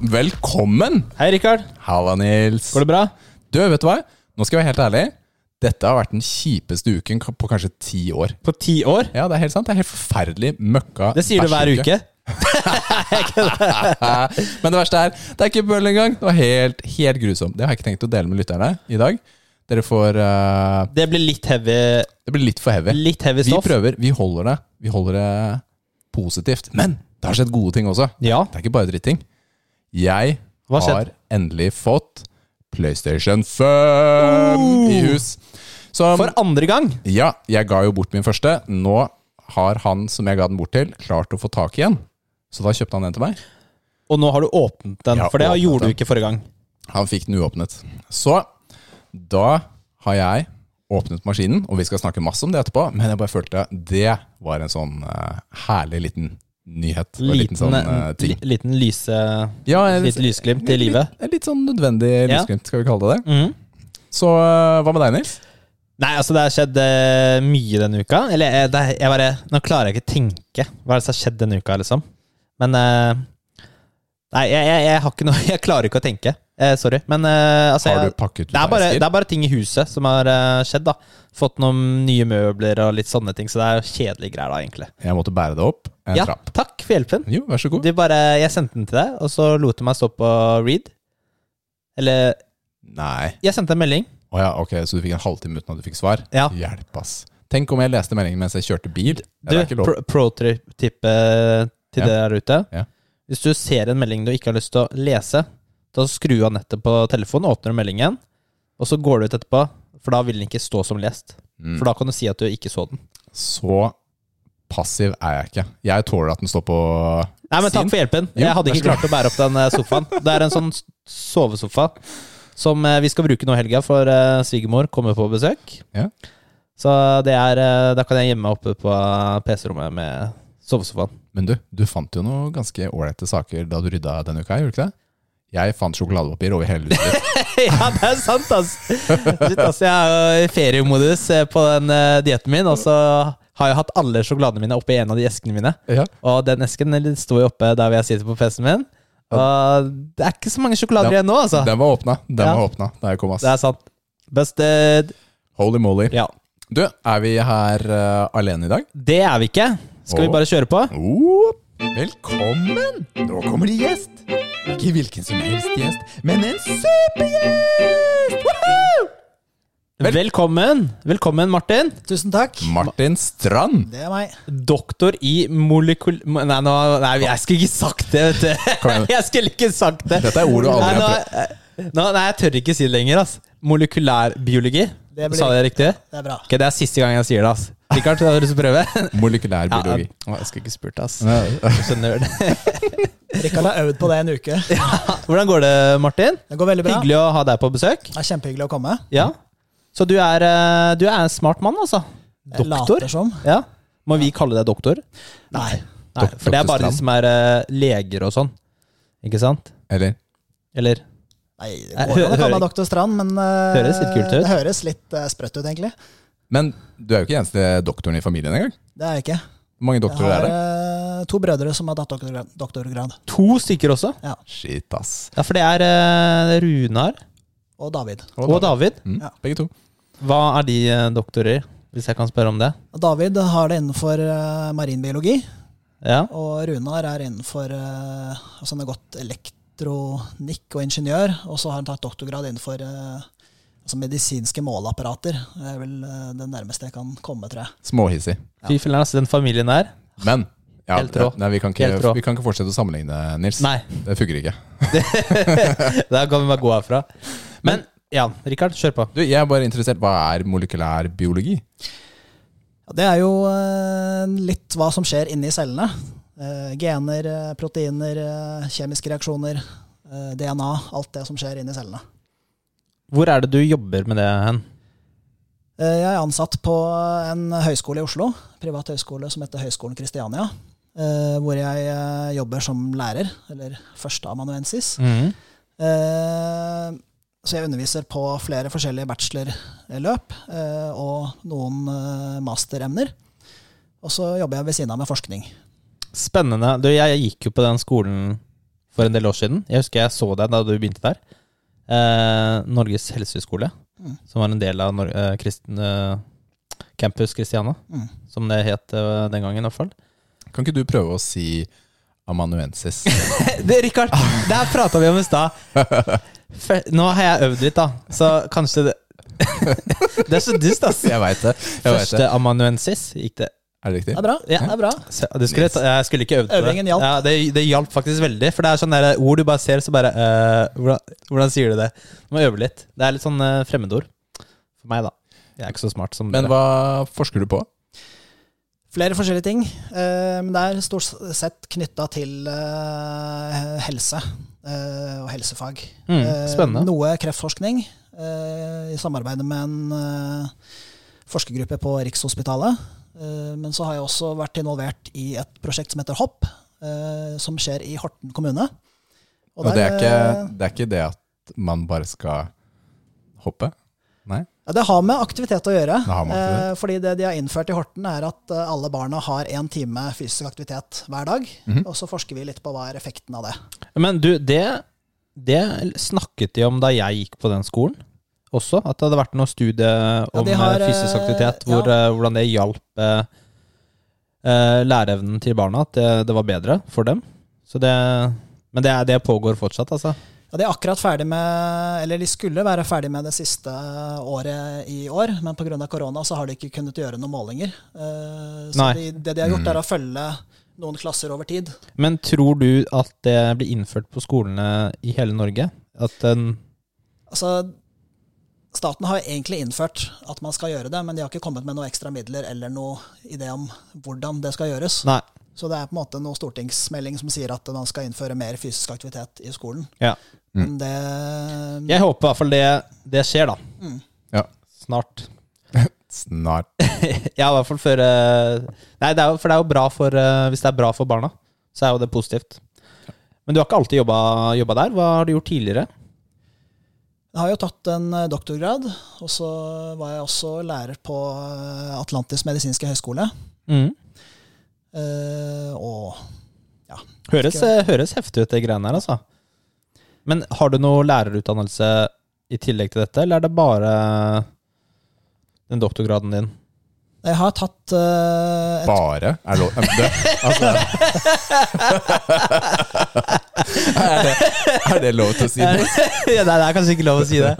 velkommen! Hei, Rikard. Halla, Nils. Går det bra? Du, vet du hva? Nå skal jeg være helt ærlig. Dette har vært den kjipeste uken på kanskje ti år. På ti år? Ja, det er helt sant. Det er helt forferdelig møkka Det sier du hver uke. Men det verste er, det er ikke bøll engang. Det var helt, helt grusomt. Det har jeg ikke tenkt å dele med lytterne i dag. Dere får uh, Det blir litt heavy, Det blir litt for heavy. litt heavy Vi prøver. Vi holder det. Vi holder det positivt. Men det har skjedd gode ting også. Ja. Det er ikke bare dritting. Jeg har endelig fått PlayStation 5 i hus. Som For andre gang. Ja, jeg ga jo bort min første. Nå har han som jeg ga den bort til, klart å få tak i en. Så da kjøpte han den til meg. Og nå har du åpnet den, for det gjorde den. du ikke forrige gang. Han fikk den uåpnet. Så da har jeg åpnet maskinen, og vi skal snakke masse om det etterpå, men jeg bare følte det var en sånn uh, herlig liten nyhet. liten, Liten, sånn uh, ting. liten lyse Ja, Litt lysglimt i livet. Litt, litt sånn nødvendig Ja. lysglimt, skal vi kalle det det. Mm. Så eh, hva med deg, Nils? Nei, altså det har skjedd uh, mye denne uka. Eller det, jeg bare Nå klarer jeg ikke å tenke hva er det som har skjedd denne uka, liksom. Men uh, Nei, jeg, jeg, jeg har ikke noe Jeg klarer ikke å tenke. Eh, sorry. Men altså Har jeg, du pakket ut det, er bare, det er bare ting i huset som har skjedd, da. Fått noen nye møbler og litt sånne ting, så det er kjedelige greier, da, egentlig. Jeg måtte bære det opp en Ja, trapp. takk for hjelpen. Jo, vær så god. Du bare, jeg sendte den til deg, og så lot du meg stå på read. Eller Nei. Jeg sendte en melding. Å ja, ok, så du fikk en halvtime uten at du fikk svar? Ja. Hjelp, ass. Tenk om jeg leste meldingen mens jeg kjørte bil. Du, det er ikke lov. pro- pro-tip-tippet til Ja. det der ute. Ja. Hvis du ser en melding du ikke har lyst til å lese, da skru av nettet på telefonen, åpner meldingen, og så går du ut etterpå, for da vil den ikke stå som lest. Mm. For da kan du si at du ikke så den. Så passiv er jeg ikke. Jeg tåler at den står på Nei, men takk for hjelpen. Jo, Jeg hadde ikke klart å bære opp den eh, sofaen. Det er en sånn sovesofa som eh, vi skal bruke nå i helga, for eh, svigermor kommer på besøk. Ja. Så det er Da kan jeg gjemme meg oppe på PC-rommet med sovesofaen. Men du, du fant jo noen ganske ålreite saker da du rydda denne uka, gjorde du ikke det? Jeg fant sjokoladepapir over hele huset ja, det er sant, ass. Ass. Jeg er jo i feriemodus på den dietten min, og så har jeg hatt alle sjokoladene mine oppi en av de eskene mine. ja. Og den esken sto jo oppe der hvor jeg sitter på PC-en min. Og det er ikke så mange sjokolader igjen nå, altså. Den var åpna. Den Ja. var åpna da jeg kom, ass. Det er sant. Busted. Holy moly. Ja. Du, er vi her uh, alene i dag? Det er vi ikke. Skal vi bare kjøre på? Oh, velkommen! Nå kommer det gjest. Ikke hvilken som helst gjest, men en supergjest! Woohoo! Vel- Velkommen. Velkommen, Martin. Tusen takk. Martin Strand. Det er meg. Doktor i molekul... Nei, nå, nei, jeg skulle ikke sagt det, vet du. Jeg skulle ikke sagt det. Dette er ord du aldri nei, har prøvd. nå, nei, jeg tør ikke si det lenger. ass Molekylærbiologi. Det blir Sa jeg det riktig? Det er bra. Okay, Det er siste gang jeg sier det. ass Rikard, har du lyst til å prøve? Molekylærbiologi. Ja, biologi. jeg skulle ikke spurt, ass. Ja. Skjønner det. Rikard har øvd på det en uke. Hvordan går det, Martin? Det går veldig bra. Hyggelig å ha deg på besøk. Det er kjempehyggelig å komme. Ja Så du er, eh, du er en smart mann, altså? Doktor? Later som. Ja Må vi kalle deg doktor? Nei. Nei, for det er bare de som er eh, leger og sånn. Ikke sant? Eller Eller Nei, det går jo an å kalle meg doktor Strand, men eh, Høres litt kult ut. det høres litt sprøtt ut, egentlig. Men du er jo ikke eneste doktoren i familien engang. Det er jeg ikke. Hvor mange doktorer har er det? eh, to brødre som har tatt doktorgrad. doktorgrad. to stykker også? Ja. Shit, ass. Ja, for det er Runar Og David. og David. Mm, Ja. Begge to. Hva er de eh, doktorer, hvis jeg kan spørre om det? David har det innenfor eh, marinbiologi, Ja, og Runar er innenfor uh, altså Han har gått elektronikk og ingeniør, og så har han tatt doktorgrad innenfor eh, altså medisinske måleapparater. Det er vel eh, det nærmeste jeg kan komme, tror jeg. Småhissig. Fy filler'n, altså. Den familien der. Men ja, Helt rå. Nei, vi, kan ikke, Helt rå. vi kan ikke fortsette å sammenligne, Nils. Nei, Det funker ikke. der kan vi bare gå herfra. Men ja, Rikard, kjør på. Du, jeg er bare interessert. Hva er molekylær biologi? Ja, det er jo eh, litt hva som skjer inni cellene. Eh, gener, eh, proteiner, kjemiske reaksjoner, DNA. Alt det som skjer inni cellene. Hvor er det du jobber med det hen? Eh, jeg er ansatt på en høyskole i Oslo, privat høyskole som heter Høgskolen Kristiania. eh, hvor jeg jobber som lærer, eller førsteamanuensis. Mhm. Så jeg underviser på flere forskjellige bachelorløp eh, og noen eh, masteremner. Og så jobber jeg ved siden av med forskning. Spennende. Du, jeg gikk jo på den skolen for en del år siden. Jeg husker jeg så deg da du begynte der. Eh, Norges helsehøgskole, Mm. som var en del av Nor eh, Kristen, eh, Campus Christiana, Mm. som det het eh, den gangen i hvert fall. Kan ikke du prøve å si amanuensis? Det, Rikard, det her prata vi om i stad. Nå har jeg øvd litt, da, så kanskje det Det er så dust, ass. Jeg veit det. Jeg vet Første det. amanuensis gikk det. Er det riktig? Det er bra. Ja. Det er bra. Så Du skulle, jeg skulle ikke øvd på det. Øvingen hjalp. Ja, det, det hjalp faktisk veldig. For det er sånne der ord du bare ser, så bare uh, hvordan, hvordan sier du det? Du må øve litt. Det er litt sånn uh, fremmedord. For meg, da. Jeg er ikke så smart som Men dere. hva forsker du på? Flere forskjellige ting. Uh, Men det er stort sett knytta til eh, helse eh, og helsefag. Mm, Eh. Noe kreftforskning eh, i samarbeid med en eh, forskergruppe på Rikshospitalet. Eh, Men så har jeg også vært involvert i et prosjekt som heter Hopp, eh, som skjer i Horten kommune. Og det er, ikke, eh, det er ikke det at man bare skal hoppe? Nei? Ja, det har med aktivitet å gjøre. Det aktivitet. Eh, fordi det de har innført i Horten, er at eh, alle barna har én time fysisk aktivitet hver dag. Mhm. Og så forsker vi litt på hva er effekten av det. Men du, det, det snakket de om da jeg gikk på den skolen også. At det hadde vært noe studie om ja, har, eh, fysisk eh, aktivitet, hvor, ja. hvordan det hjalp eh, eh, læreevnen til barna. At det, det var bedre for dem. Så det, men det, er- det pågår fortsatt, altså. Ja, de er akkurat ferdig med, eller de skulle være ferdig med det siste året i år, men pga. korona så har de ikke kunnet gjøre noen målinger. Eh, Så de, det de har gjort, er å følge noen klasser over tid. Men tror du at det blir innført på skolene i hele Norge? At den Altså, staten har egentlig innført at man skal gjøre det, men de har ikke kommet med noen ekstra midler eller noe idé om hvordan det skal gjøres. Nei. Så det er på en måte noe stortingsmelding som sier at man skal innføre mer fysisk aktivitet i skolen. Ja. Mm. det Jeg håper i hvert fall det, det skjer, da. Mm. Ja. Snart. Snart. Ja, i hvert fall før eh, Nei, det er jo, for det er jo bra for eh, Hvis det er bra for barna, så er jo det positivt. Men du har ikke alltid jobba, jobba der. Hva har du gjort tidligere? Jeg har jo tatt en eh, doktorgrad, og så var jeg også lærer på Atlantisk Atlantis medisinske høgskole. Mm. Eh, og Høres, eh, høres heftig ut, det greiene her, altså. Men har du noe lærerutdannelse i tillegg til dette, eller er det bare den doktorgraden din? jeg har tatt uh, et Bare er lov det, altså, er, det, er det lov til å si det? ja, nei, det er kanskje ikke lov å si det.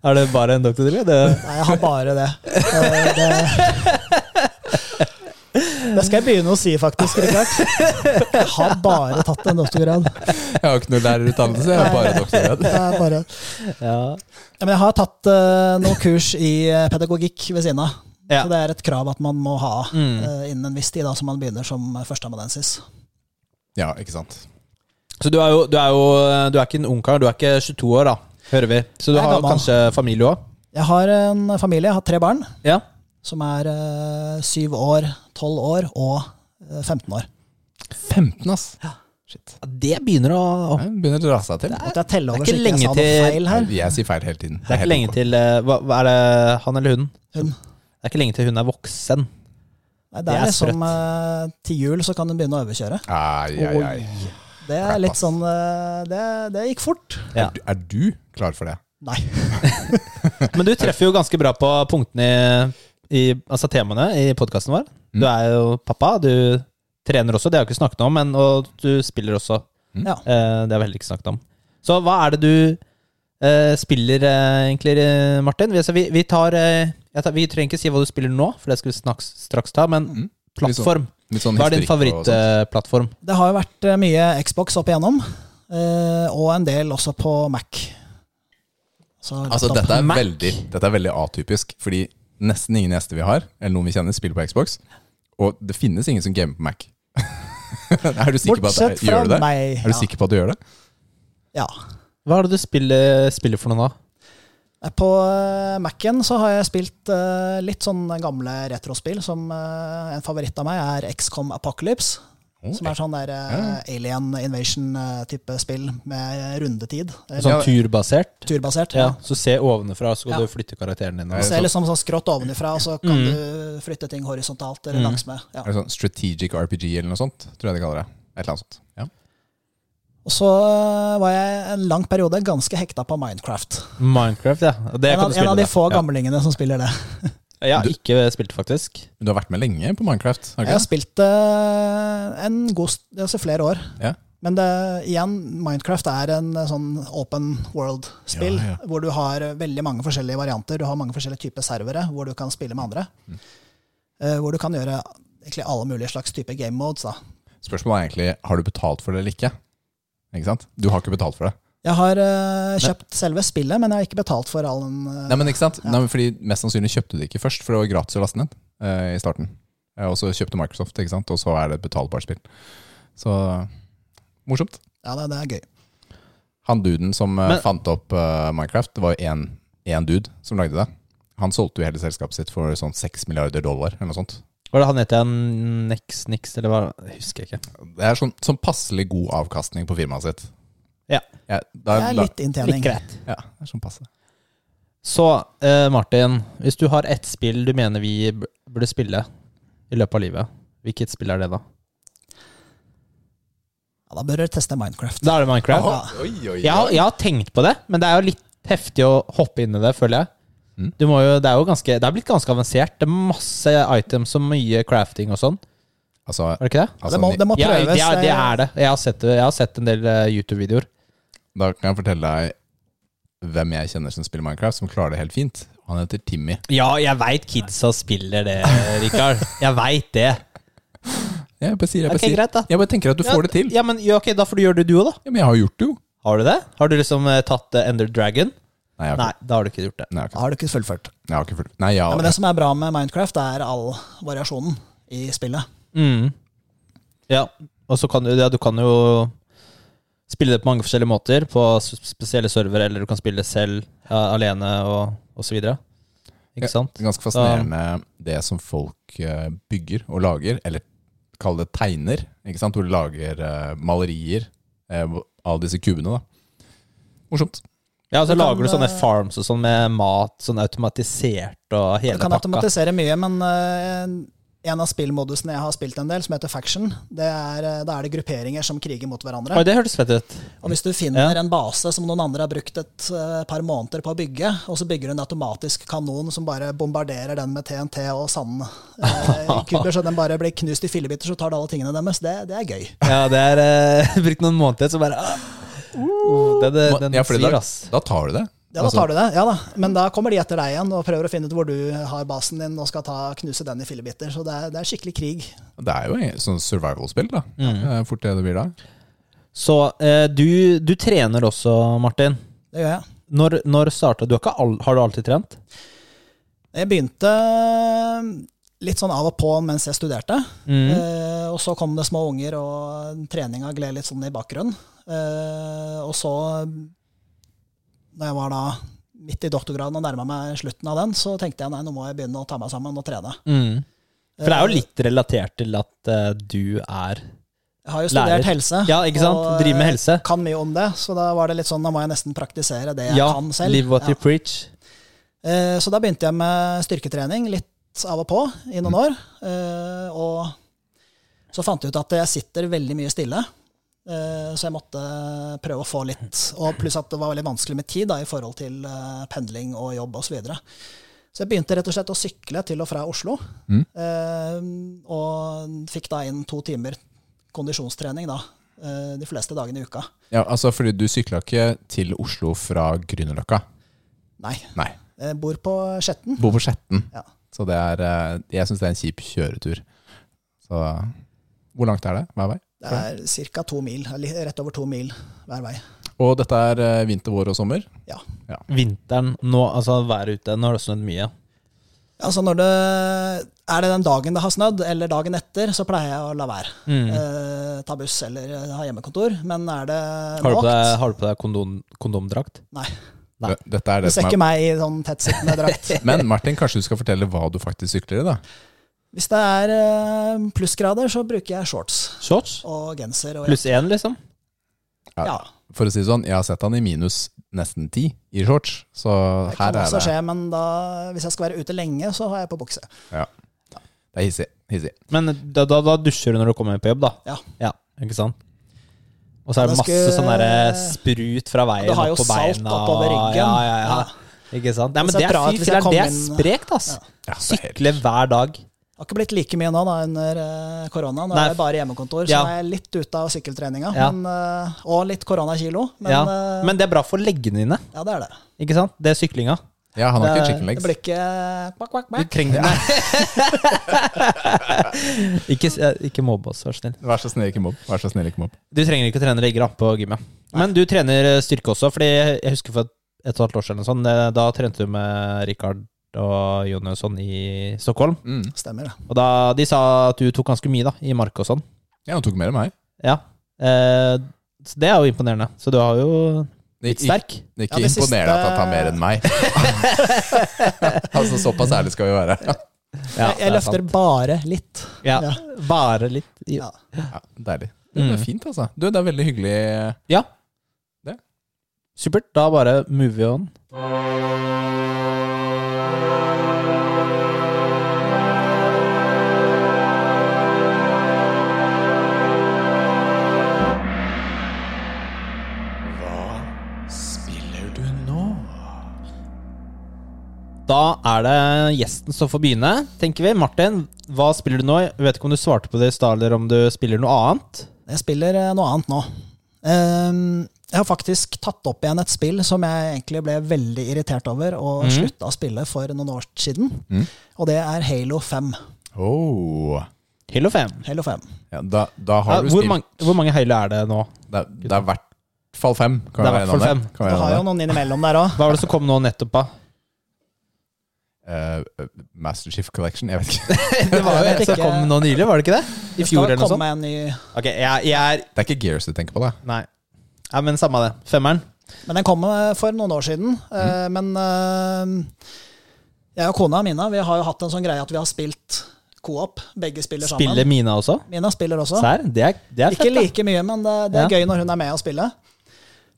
Er det bare en doktorgrad? Nei, jeg har bare det. Uh, det. Det skal jeg begynne å si, faktisk. Jeg har bare tatt en doktorgrad. Jeg har ikke noe lærerutdannelse, jeg har bare doktorgrad. Det er bare... Ja. Ja, men jeg har tatt uh, noen kurs i eh, pedagogikk ved siden av. Ja. Så det er et krav at man må ha Mm. eh, innen en viss tid, da, så man begynner som førsteamanuensis. Ja, ikke sant. Så du er jo, du er jo du er ikke en ungkar, du er ikke 22 år, da, hører vi. Så du har gammel. kanskje familie òg? Jeg har en familie, jeg har tre barn, Ja. Som er eh, syv år, tolv år og eh, 15 år. 15, ass. Shit. Det begynner å Det begynner å dra seg til. Det er, det er ikke lenge jeg til- feil her? Jeg sier feil hele tiden. Det er ikke lenge til eh, hva, hva Er det han eller hun? Hun. Det er ikke lenge til hun er voksen. Nei, det Det er er liksom uh, Til jul så kan hun begynne å overkjøre. Ai, ai, ai. Det er litt sånn eh, det, det gikk fort. Ja. Er, du- er du klar for det? Nei. Men du treffer jo ganske bra på punktene i, i altså temaene i podkasten vår. Du Mm. er jo pappa, du trener også, det har vi ikke snakket om, men, og du spiller også. Mm. Ja. Eh, det har vi heller ikke snakket om. Så hva er det du eh, spiller eh, egentlig, eh, Martin? Vi, altså, vi, vi tar eh, jeg tar, Vi trenger ikke si hva du spiller nå, for det skal vi snaks, straks ta, men Mm. plattform. Litt sånn Hva er din favorittplattform? Det har jo vært mye Xbox opp igjennom, eh, og en del også på Mac. Så Altså, dette er, Mac. veldig, dette er veldig atypisk, fordi nesten ingen gjester vi har, eller noen vi kjenner, spiller på Xbox. Og det finnes ingen som gamer på Mac. er du sikker på at Bortsett det, fra gjør du det? meg. Er du sikker på at du gjør det? Ja. Hva er det du spiller, spiller for noe nå? På eh, Mac-en så har jeg spilt eh, litt sånn gamle retrospill. Som eh, En favoritt av meg er XCOM Apocalypse. Oh, Som er sånn der eh, alien invasion-type spill med rundetid. Eh, Sånn turbasert? Turbasert. Ja, så se ovenfra, så kan Ja. du flytte karakteren din. Se Du sånn- liksom sånn skrått ovenfra, og så kan Mm. du flytte ting horisontalt eller Mm. langsmed. Ja. Er det sånn strategic RPG eller noe sånt? Tror jeg de kaller det. Et eller annet sånt. Ja. Og så eh, var jeg en lang periode ganske hekta på Minecraft. Minecraft, ja. Det En kan av, en av de få Ja. gamlingene som spiller det. Jeg har ikke spilt, faktisk. Men du har vært med lenge på Minecraft? har Jeg har spilt spilt uh, en god, altså flere år. Ja. Men det, igjen, Minecraft er en eh, sånn open world-spill, Ja, ja. hvor du har veldig mange forskjellige varianter. Du har mange forskjellige typer servere hvor du kan spille med andre. Mm. Uh, hvor du kan gjøre egentlig alle mulige slags typer game modes. Da. Spørsmålet er egentlig har du betalt for det eller ikke. Ikke sant? Du har ikke betalt for det. Jeg har uh, kjøpt selve spillet, men jeg har ikke betalt for all den Uh, Nei, men ikke sant? Ja. Nei, men fordi Mest sannsynlig kjøpte du det ikke først, for det var gratis å laste ned uh, i starten. Og så kjøpte Microsoft, ikke sant? og så er det et betalbart spill. Så morsomt. Ja, det, det er gøy. Han duden som Men- fant opp Minecraft, det var jo én dude som lagde det. Han solgte jo hele selskapet sitt for sånn 6 milliarder dollar, eller noe sånt. Hva er det han het igjen? Nix Nix, eller hva? Husker jeg ikke. Det er sånn, sånn passelig god avkastning på firmaet sitt. Ja. da, Det er litt inntjening. Litt greit. Ja, det er sånn passe. Så, eh, Martin, hvis du har ett spill du mener vi burde spille i løpet av livet, hvilket spill er det da? Ja, da bør dere teste Minecraft. Da er det Minecraft. Ja. Oi, oi, Jeg, har, jeg har tenkt på det, men det er jo litt heftig å hoppe inn i det, føler jeg. Mm. Du må jo, det er jo ganske, det er blitt ganske avansert. Det er masse items og mye crafting og sånn. Altså, Er det ikke det? altså det, må, det må prøves. ja, det er det. Jeg har sett. Jeg har sett en del eh, YouTube-videoer. Da kan jeg fortelle deg hvem jeg kjenner som spiller Minecraft, som klarer det helt fint. Han heter Timmy. Ja, jeg veit kidsa spiller det, Rikard. Jeg veit det. Jeg bare sier, jeg bare Ok, sier. greit. Jeg bare tenker at du får det til. Ja, men ja, ok, Da får du gjøre det, du òg, da. Ja, men jeg har gjort det, jo. Har du det? Har du liksom uh, tatt uh, Ender Dragon? Nei, jeg har Nei, da har du ikke gjort det. nei, jeg har Da har du ikke fullført. jeg har ikke fullført. Nei, ja, Ja, men det som er bra med Minecraft, er all variasjonen i spillet. Mm. Ja, og så kan du, ja, du kan jo spille det på mange forskjellige måter, på spesielle servere, eller du kan spille selv, alene, og, og så videre. Ikke Ja. sant? Ganske fascinerende det som folk eh, bygger og lager, eller kall det tegner, ikke sant? hvor du lager uh, malerier uh, av disse kubene. da. Morsomt. Ja, og så kan, lager du sånne farms og sånn med mat, sånn automatisert og Du kan pakka. automatisere mye, men eh, en av spillmodusene jeg har spilt en del, som heter Faction, det er, eh, da er det grupperinger som kriger mot hverandre. Oi, det hørtes fett ut. Og hvis du finner Ja. en base som noen andre har brukt et eh, par måneder på å bygge, og så bygger du en automatisk kanon som bare bombarderer den med TNT og sandkuber, så den bare blir knust i fillebiter, så tar du alle tingene deres, det, det er gøy. Ja, det er eh, brukt noen måneder, så bare uh, det, det, Den Ja, svir, ass. da tar du det. Ja, da tar du det. Ja da. Men da kommer de etter deg igjen og prøver å finne ut hvor du har basen din og skal ta, knuse den i fillebiter. Så det er, det er skikkelig krig. Det er jo et sånn survival-spill, da. Mm. er Fort det det blir da. Så eh, du, du trener også, Martin. Det gjør jeg. Når, når starta du? Har, ikke all, har du alltid trent? Jeg begynte litt sånn av og på mens jeg studerte. Mm. Eh, og så kom det små unger, og treninga gled litt sånn i bakgrunnen. Eh, og så, når jeg var da midt i doktorgraden og nærma meg slutten av den, så tenkte jeg nei, nå må jeg begynne å ta meg sammen og trene. Mm. For det er jo Eh, litt relatert til at uh, du er Jeg har jo studert lærer. helse. Ja, ikke sant? og, Driver med eh, helse. Kan mye om det, så da var det litt sånn, da må jeg nesten praktisere det jeg Ja, kan selv. live what Ja. you preach. Så da begynte jeg med styrketrening litt av og på i noen år. Eh, Og så fant jeg ut at jeg sitter veldig mye stille. Eh, Så jeg måtte prøve å få litt Og pluss at det var veldig vanskelig med tid da, i forhold til eh, pendling og jobb osv. Så, videre. så jeg begynte rett og slett å sykle til og fra Oslo. Mm. Eh, Og fikk da inn to timer kondisjonstrening da, de fleste dagene i uka. Ja, altså fordi du sykla ikke til Oslo fra Grünerløkka. Nei. Nei. Jeg bor på Skjetten. Bor på Skjetten. Ja. Så det er Jeg syns det er en kjip kjøretur. Så hvor langt er det hver vei? Det er ca. to mil, rett over to mil hver vei. Og dette er eh, vinter, vår og sommer. Ja, Vinteren nå, altså været ute, nå har det snødd mye. Altså når det, Er det den dagen det har snødd, eller dagen etter, så pleier jeg å la være. Mm. Eh, ta buss eller eh, ha hjemmekontor. Men er det Har du lågt har du på deg kondom, kondomdrakt? Nei. Nei. Dette er Du det ser ikke er meg i sånn tettsittende drakt. Men Martin, kanskje du skal fortelle hva du faktisk sykler i, da? Hvis det er eh, plussgrader, så bruker jeg shorts Shorts? og genser. Og Pluss én, liksom? ja, For å si det sånn, jeg har sett han i minus nesten ti i shorts, så det kan her er også det skje, men da, hvis jeg skal være ute lenge, så har jeg på bukse. ja. Det er hissig. hissig. Men da, da, da dusjer du når du kommer på jobb, da? Ja. ja ikke sant? Og så er det masse skulle- sånn derre sprut fra veien Du har jo opp på salt beina. oppover ryggen. Ja, ja, ja. Ja. Ikke sant? Nei, men Det det er er, bra at fy hvis jeg det er kom inn- sprekt, ass. Ja. Ja, det er helt- Sykle hver dag. Det har ikke blitt like mye nå da under eh, korona. Nå Nei. er det bare hjemmekontor, så Ja. nå er jeg litt ute av sykkeltreninga. Ja. Men, eh, og litt koronakilo. Men, ja. eh, Men det er bra for leggene dine, ja, det er det. ikke sant? Det er syklinga. Ja, han har ikke chicken Det blir ikke kvakk, kvakk, Du trenger det. ikke, ikke mobb oss, vær så snill. Vær så snill, ikke mobb. Vær så snill, ikke mobb. Du trenger ikke å trene legger da, på gymmet. Men du trener styrke også, fordi jeg husker for et og et halvt år siden, sånn, da trente du med Rikard og Jonasson i Stockholm. Mm. Stemmer det. Og da, de sa at du tok ganske mye da, i mark og sånn. Ja, han tok mer enn meg. Ja. Eh, så det er jo imponerende. Så du har jo blitt er sterk. det er ikke Ja, det imponerende siste- at han tar mer enn meg. altså, Såpass ærlig skal vi være. Ja, jeg jeg er løfter sant. bare litt. ja, Ja. Bare litt. Ja. Ja, deilig. Det er Mm. fint, altså. Du, det er veldig hyggelig. Ja. Det. Supert. Da bare move on. Da er det gjesten som får begynne, tenker vi. Martin, hva spiller du nå? Jeg vet ikke om du svarte på det i stad, eller om du spiller noe annet? Jeg spiller eh, noe annet nå. Ehm, jeg har faktisk tatt opp igjen et spill som jeg egentlig ble veldig irritert over og mm. slutta å spille for noen år siden. mm. Og det er Halo 5. Oh. Halo 5. Halo 5. Ja, da, da Ja, du hvor, mange, hvor mange Halo er det nå? Det, det er i hvert fall fem. Kan Det er hvert fall fem. Kan Du har jo noen innimellom der òg. Hva var det som kom nå nettopp, da? Eh, Master Chief Collection, jeg vet ikke. Det var jo et som kom nå nylig, var det ikke det? I fjor eller noe sånt? en ny Okay, jeg, jeg er Det er ikke Gears du tenker på, da. Nei. Ja, men samme det. Femmeren. Men den kom eh, for noen år siden. Mm. Men uh, jeg og kona Mina vi har jo hatt en sånn greie at vi har spilt co-op. Begge spiller sammen. Spiller Mina også? Mina spiller også. Sær, Det er, det er fett, Ikke like mye, men det, det er Ja. gøy når hun er med og spiller.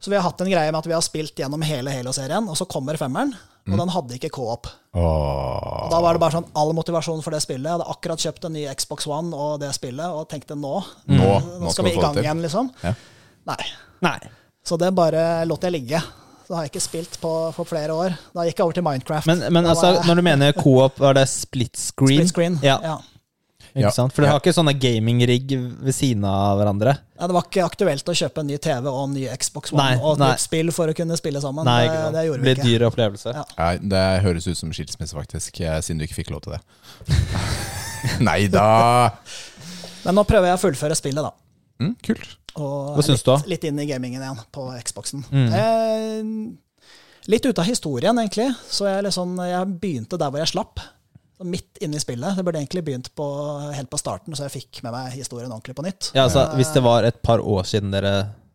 Så vi har hatt en greie med at vi har spilt gjennom hele Halo-serien, og så kommer femmeren, Mm. og den hadde ikke co-op. Oh. Da var det bare sånn all motivasjon for det spillet. Jeg hadde akkurat kjøpt en ny Xbox One og det spillet, og tenkte nå, Nå, nå skal vi i gang igjen, liksom. Ja. Nei. Nei. Så det bare lot jeg ligge. Så har jeg ikke spilt på for flere år. Da gikk jeg over til Minecraft. Men, men altså, jeg- når du mener co-op, var det split screen? Split screen. Ja. Ja. Ikke Ja. sant? For du Ja. har ikke sånne gaming-rigg ved siden av hverandre? Ja, det var ikke aktuelt å kjøpe en ny TV og en ny Xbox One Nei, og et nytt spill for å kunne spille sammen. Nei, det, ikke sant. det gjorde det vi blir ikke. dyr opplevelse. Ja. Nei, det høres ut som skilsmisse, faktisk, eh, siden du ikke fikk lov til det. Nei da! Men nå prøver jeg å fullføre spillet, da. Mm, kult. Og Hva syns du da? Litt inn i gamingen igjen på Xboxen. Mm. Eh, litt ute av historien, egentlig. Så jeg, liksom, jeg begynte der hvor jeg slapp. Så midt inne i spillet. Det burde egentlig begynt på, helt på starten, så jeg fikk med meg historien ordentlig på nytt. Ja, altså, Hvis det var et par år siden dere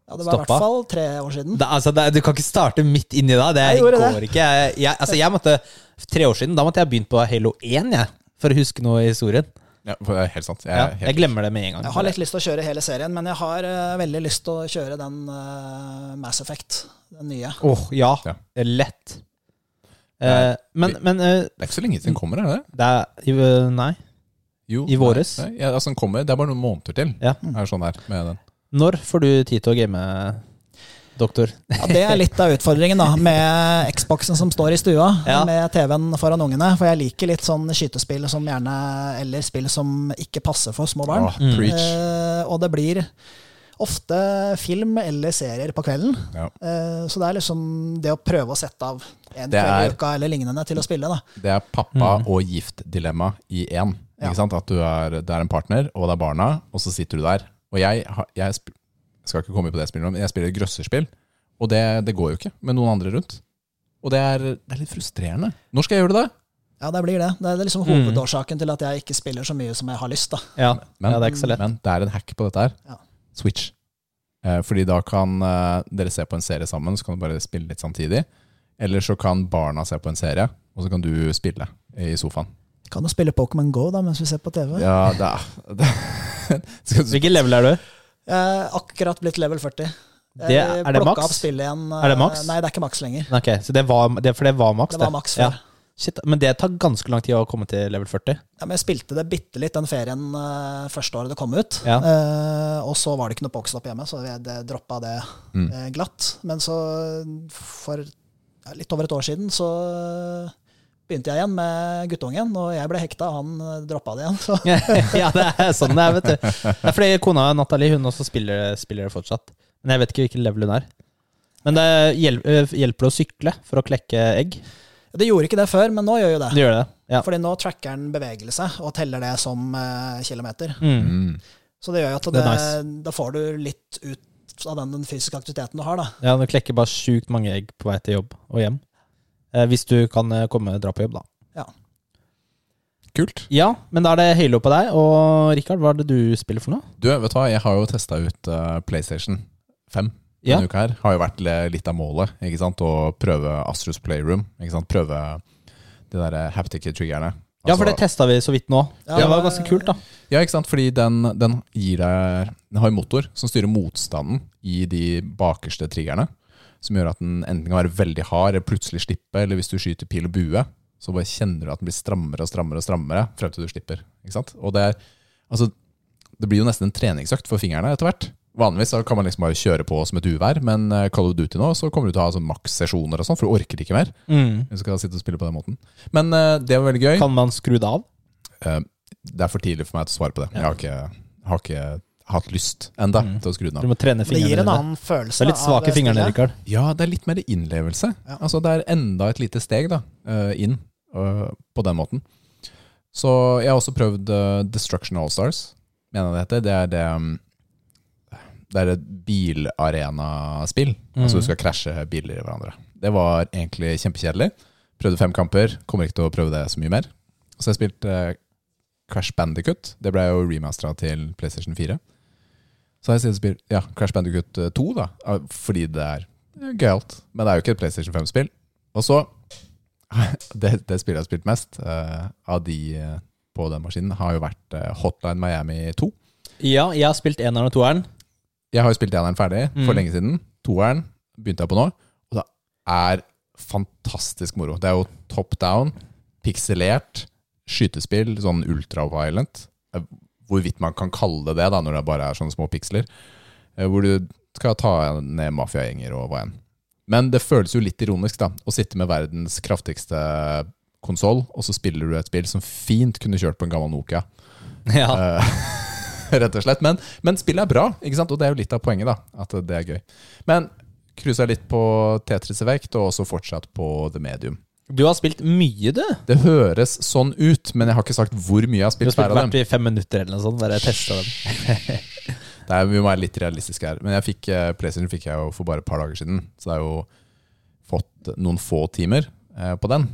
Ja, det var i hvert fall tre år siden. Da, altså, da, Du kan ikke starte midt inni da. Det Jeg gjorde det. ikke. Jeg, jeg, altså, jeg måtte, Tre år siden da måtte jeg begynt på Halo 1 jeg, for å huske noe i historien. Ja, det er helt sant. Jeg, Ja, er jeg glemmer det med en gang. Jeg har litt lyst til å kjøre hele serien, men jeg har uh, veldig lyst til å kjøre den uh, Mass Effect, den nye. Åh, ja. Ja. Lett. Nei, Eh, men men eh, det er ikke så lenge til den kommer, er det det? er i- Nei. Jo, I våres? Nei, nei, ja, altså, den kommer, det er bare noen måneder til. Ja. Er sånn her med den. Når får du tid til å game, doktor? Ja, Det er litt av utfordringen da, med Xboxen som står i stua, Ja. med TV-en foran ungene. For jeg liker litt sånn skytespill som gjerne, eller spill som ikke passer for små barn. Oh, Mm. preach. Eh, og det blir ofte film eller serier på kvelden. Ja. Eh, så det er liksom det å prøve å sette av en kveld i uka eller lignende til å spille. da. Det er pappa Mm. og gift-dilemma i én. Ja. Sant? At du er, det er en partner, og det er barna, og så sitter du der. Og jeg, jeg sp skal ikke komme på det spillet, men jeg spiller et grøsserspill, og det, det går jo ikke med noen andre rundt. Og det er, det er litt frustrerende. Når skal jeg gjøre det, da? Ja, det blir det. Det er liksom Mm. hovedårsaken til at jeg ikke spiller så mye som jeg har lyst. da. Ja, Men, ja det er ikke så lett. men det er en hack på dette her. Ja. Switch. Eh, fordi da kan eh, dere se på en serie sammen, så kan du bare spille litt samtidig. Eller så kan barna se på en serie, og så kan du spille i sofaen. Kan jo spille Pokémon Go da, mens vi ser på TV. Ja, det er det, Hvilken level er du? Er akkurat blitt level 40. Det- er det maks? Er det maks? Nei, det er ikke maks lenger. Okay, så det var, det, For det var maks, Det var maks Ja. Shit, Men det tar ganske lang tid å komme til level 40. Ja, men jeg spilte det bitte litt den ferien uh, første året det kom ut. Ja. Uh, og så var det ikke noe Pokéstop hjemme, så jeg det droppa det Mm. uh, glatt. Men så, for ja, litt over et år siden, så begynte jeg igjen med guttungen, og jeg ble hekta, han droppa det igjen. Så. ja, det er sånn det er, vet du. Det er fordi kona Nathalie hun også spiller, spiller det fortsatt. Men jeg vet ikke hvilken level hun er. Men det hjel- hjelper det å sykle for å klekke egg? Det gjorde ikke det før, men nå gjør jo det. Det gjør det. Ja. Fordi nå tracker den bevegelse og teller det som uh, kilometer. Mm. Mm. Så det gjør jo at Det det, er da får du litt ut av den, den fysiske aktiviteten du har, da. ja, du klekker bare sjukt mange egg på vei til jobb og hjem. Eh, hvis du kan komme komme dra på jobb, da. Ja. Kult. Ja, men da er det Halo på deg. Og Rikard, hva er det du spiller for noe? Du, vet du hva, jeg har jo testa ut uh, PlayStation 5 Ja. denne uka her. Har jo vært litt av målet, ikke sant? Å prøve Astrus Playroom. Ikke sant? Prøve de der eh, haptic-triggerne. Ja, for det Altså- testa vi så vidt nå. Ja, det var det- ganske kult, da. Ja, ikke sant? Fordi den, den gir deg Den har en motor som styrer motstanden i de bakerste triggerne. Som gjør at den enten kan være veldig hard eller plutselig slippe, eller hvis du skyter pil og bue, så bare kjenner du at den blir strammere og strammere og strammere frem til du slipper. Ikke sant? Og det er Altså, det blir jo nesten en treningsøkt for fingrene etter hvert. Vanligvis så kan man liksom bare kjøre på som et uvær, men eh, Call of Duty nå så kommer du til å ha sånn maks-sesjoner og sånn, for du orker ikke mer. Mm. Du skal sitte og spille på den måten. Men uh, det var veldig gøy. Kan man skru det av? Uh, det er for tidlig for meg til å svare på det. Jeg har ikke, har ikke hatt lyst enda Mm. til å skru den Du må trene Det gir en annen følelse. Det er litt svake fingrene. Rikard. Ja, det er litt mer innlevelse. Ja. Altså, det er enda et lite steg da, inn på den måten. Så jeg har også prøvd Destruction All-Stars, mener jeg det heter. Det er det um, Det er et bilarenaspill. Altså du skal krasje biler i hverandre. Det var egentlig kjempekjedelig. Prøvde fem kamper, kommer ikke til å prøve det så mye mer. Så har jeg spilt eh, Crash Bandicut. Det ble jo remastera til PlayStation 4. Så har jeg spilt ja, Crash Bandicut eh, 2, da, fordi det er eh, gøyalt. Men det er jo ikke et PlayStation 5-spill. Og så det, det spillet jeg har spilt mest eh, av de eh, på den maskinen, har jo vært eh, Hotline Miami 2. Ja, jeg har spilt eneren og toeren. Jeg har jo spilt eneren ferdig for Mm. lenge siden. Toeren begynte jeg på nå. Og det er fantastisk moro. Det er jo top down, pikselert skytespill, sånn ultraviolent. Eh, Hvorvidt man kan kalle det det da, når det bare er sånne små piksler. Eh, Hvor du skal ta ned mafiagjenger og hva enn. Men det føles jo litt ironisk da, å sitte med verdens kraftigste konsoll, og så spiller du et spill som fint kunne kjørt på en gammel Nokia. Ja. Eh, rett og slett. Men, men spillet er bra, ikke sant? og det er jo litt av poenget. da, At det er gøy. Men cruisa litt på Tetris Effect, og også fortsatt på The Medium. Du har spilt mye, du. Det høres sånn ut, men jeg har ikke sagt hvor mye jeg har Du har spilt spilt hvert i fem minutter eller noe sånt. Bare testa dem. Det er, vi må være litt realistiske her. Men jeg fikk, eh, PlayStation fikk jeg jo for bare et par dager siden, så det har jo fått noen få timer eh, på den.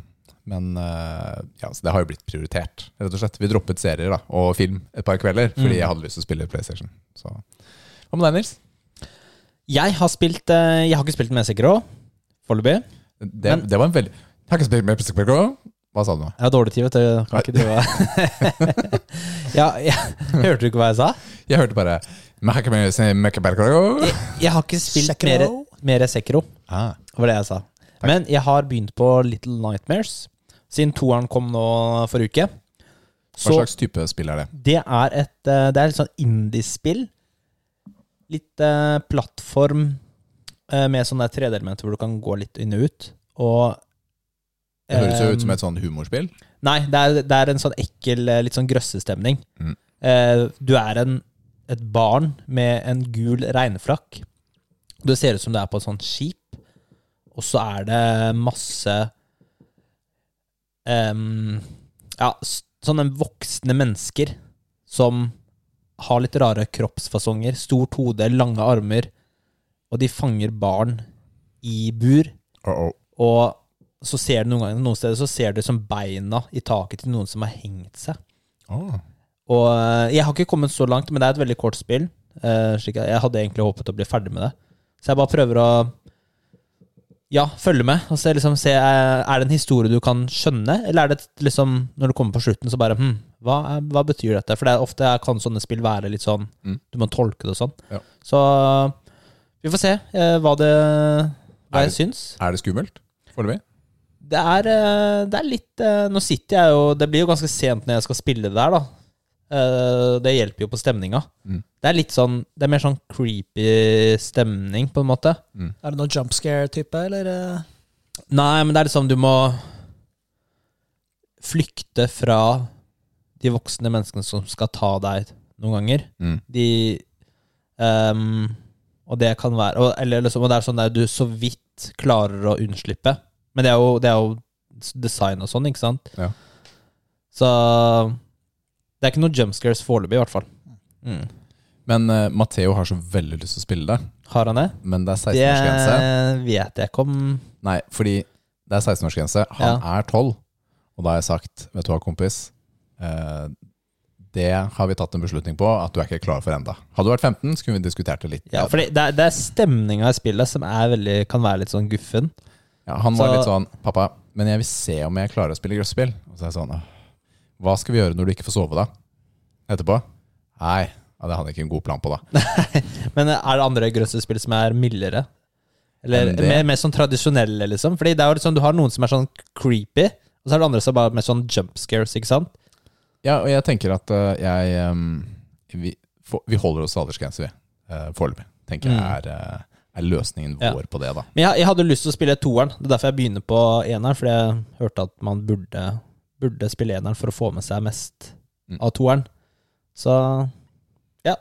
Men eh, ja, så det har jo blitt prioritert, rett og slett. Vi droppet serier da, og film et par kvelder fordi Mm. jeg hadde lyst til å spille PlayStation. Så. Hva med deg, Nils? Jeg har spilt eh, Jeg har ikke spilt med Sekiro foreløpig. Det, det var en veldig Jeg har ikke spilt med Sekiro. Hva sa du nå? Jeg har dårlig tid, vet du. Kan ikke drive ja, ja. Hørte du ikke hva jeg sa? Jeg hørte bare PlayStation. Jeg har ikke spilt mer, Sekiro. mer Sekiro. Ah, var det jeg sa. Men jeg har begynt på Little Nightmares, siden toeren kom nå forrige uke. hva Så slags type spill er det? det er et eh, Det er litt sånn indie-spill. Litt eh, plattform eh, med sånne 3D-elementer hvor du kan gå litt inn og ut. Og Det høres jo eh, ut som et sånn humorspill. Nei, det er, det er en sånn ekkel, eh, litt sånn grøssestemning. Mm. Eh, du er en, et barn med en gul regnflakk. Det ser ut som det er på et sånt skip, og så er det masse em, Ja, sånne voksne mennesker som har litt rare kroppsfasonger. Stort hode, lange armer, og de fanger barn i bur. Uh -oh. Og så ser du noen ganger noen steder så ser du som beina i taket til noen som har hengt seg. Oh. Og eh, jeg har ikke kommet så langt, men det er et veldig kort spill. eh, jeg hadde egentlig håpet å bli ferdig med det. Så jeg bare prøver å ja, følge med. Og se, liksom, se, eh, er det en historie du kan skjønne, eller er det liksom, når du kommer på slutten, så bare hm, hva, er, hva betyr dette? For det er, ofte kan sånne spill være litt sånn Mm. Du må tolke det og sånn. Ja. Så vi får se eh, hva det hva Er jeg syns. Er det skummelt foreløpig? Det er, eh, det er litt eh, Nå sitter jeg jo Det blir jo ganske sent når jeg skal spille det der, da. Eh, Det hjelper jo på stemninga. Mm. Det er litt sånn Det er mer sånn creepy stemning, på en måte. Er det noe jump scare-type, eller? eh? Nei, men det er liksom du må flykte fra de voksne menneskene som skal ta deg noen ganger. Mm. De um, Og det kan være og, Eller liksom, og det er sånn der du så vidt klarer å unnslippe. Men det er jo, det er jo design og sånn, ikke sant? Ja. Så det er ikke noe jump scares foreløpig, i hvert fall. Mm. Men uh, Matheo har så veldig lyst til å spille det, Har han det? men det er 16-årsgrense. vet jeg ikke om Nei, fordi det er 16-årsgrense. Han er 12. Og da har jeg sagt, vet du hva, kompis. Uh, det har vi tatt en beslutning på at du er ikke klar for enda. Hadde du vært 15, så kunne vi diskutert det litt. Ja, for det, er- det er stemninga i spillet som er veldig, kan være litt sånn guffen. Ja, han var Så- litt sånn Pappa, men jeg vil se om jeg klarer å spille grøsspill. Og så er jeg sånn «Åh, Hva skal vi gjøre når du ikke får sove, da? Etterpå? Nei, ja, det hadde jeg ikke en god plan på, da. Men er det andre grøssespill som er mildere? Eller det? mer, mer sånn tradisjonelle, liksom? Fordi det er jo sånn, du har noen som er sånn creepy, og så er det andre som er mer sånn jump scares, ikke sant? Ja, og jeg tenker at uh, jeg um, vi, for, vi holder oss til aldersgrense, vi. Uh, Foreløpig. Tenker jeg Mm. er, uh, er løsningen Ja. vår på det, da. Men jeg, jeg hadde lyst til å spille toeren. Det er derfor jeg begynner på eneren, fordi jeg hørte at man burde, burde spille eneren for å få med seg mest Mm. av toeren. Så ja.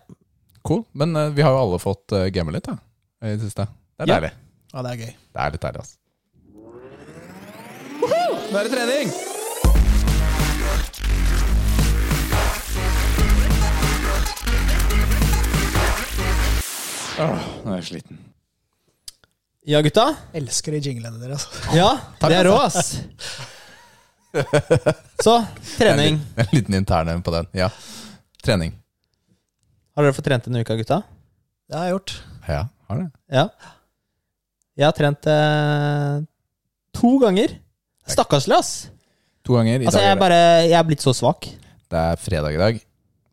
Cool. Men uh, vi har jo alle fått uh, game litt, da. I det siste. Det er Ja. deilig. Ja, det er gøy. Det er litt deilig, altså. Nå er det trening! Åh, nå er jeg sliten. Ja, gutta. Elsker de jinglene deres. Ja, det er rå, ass. Så, trening. En liten intern en på den. Ja. Trening. Har dere fått trent denne uka, gutta? Det har jeg gjort. Ja, har det. Ja. Jeg har trent eh, to ganger. Stakkarslig, ass. To ganger. I Altså, dag jeg er bare Jeg er blitt så svak. det er fredag i dag,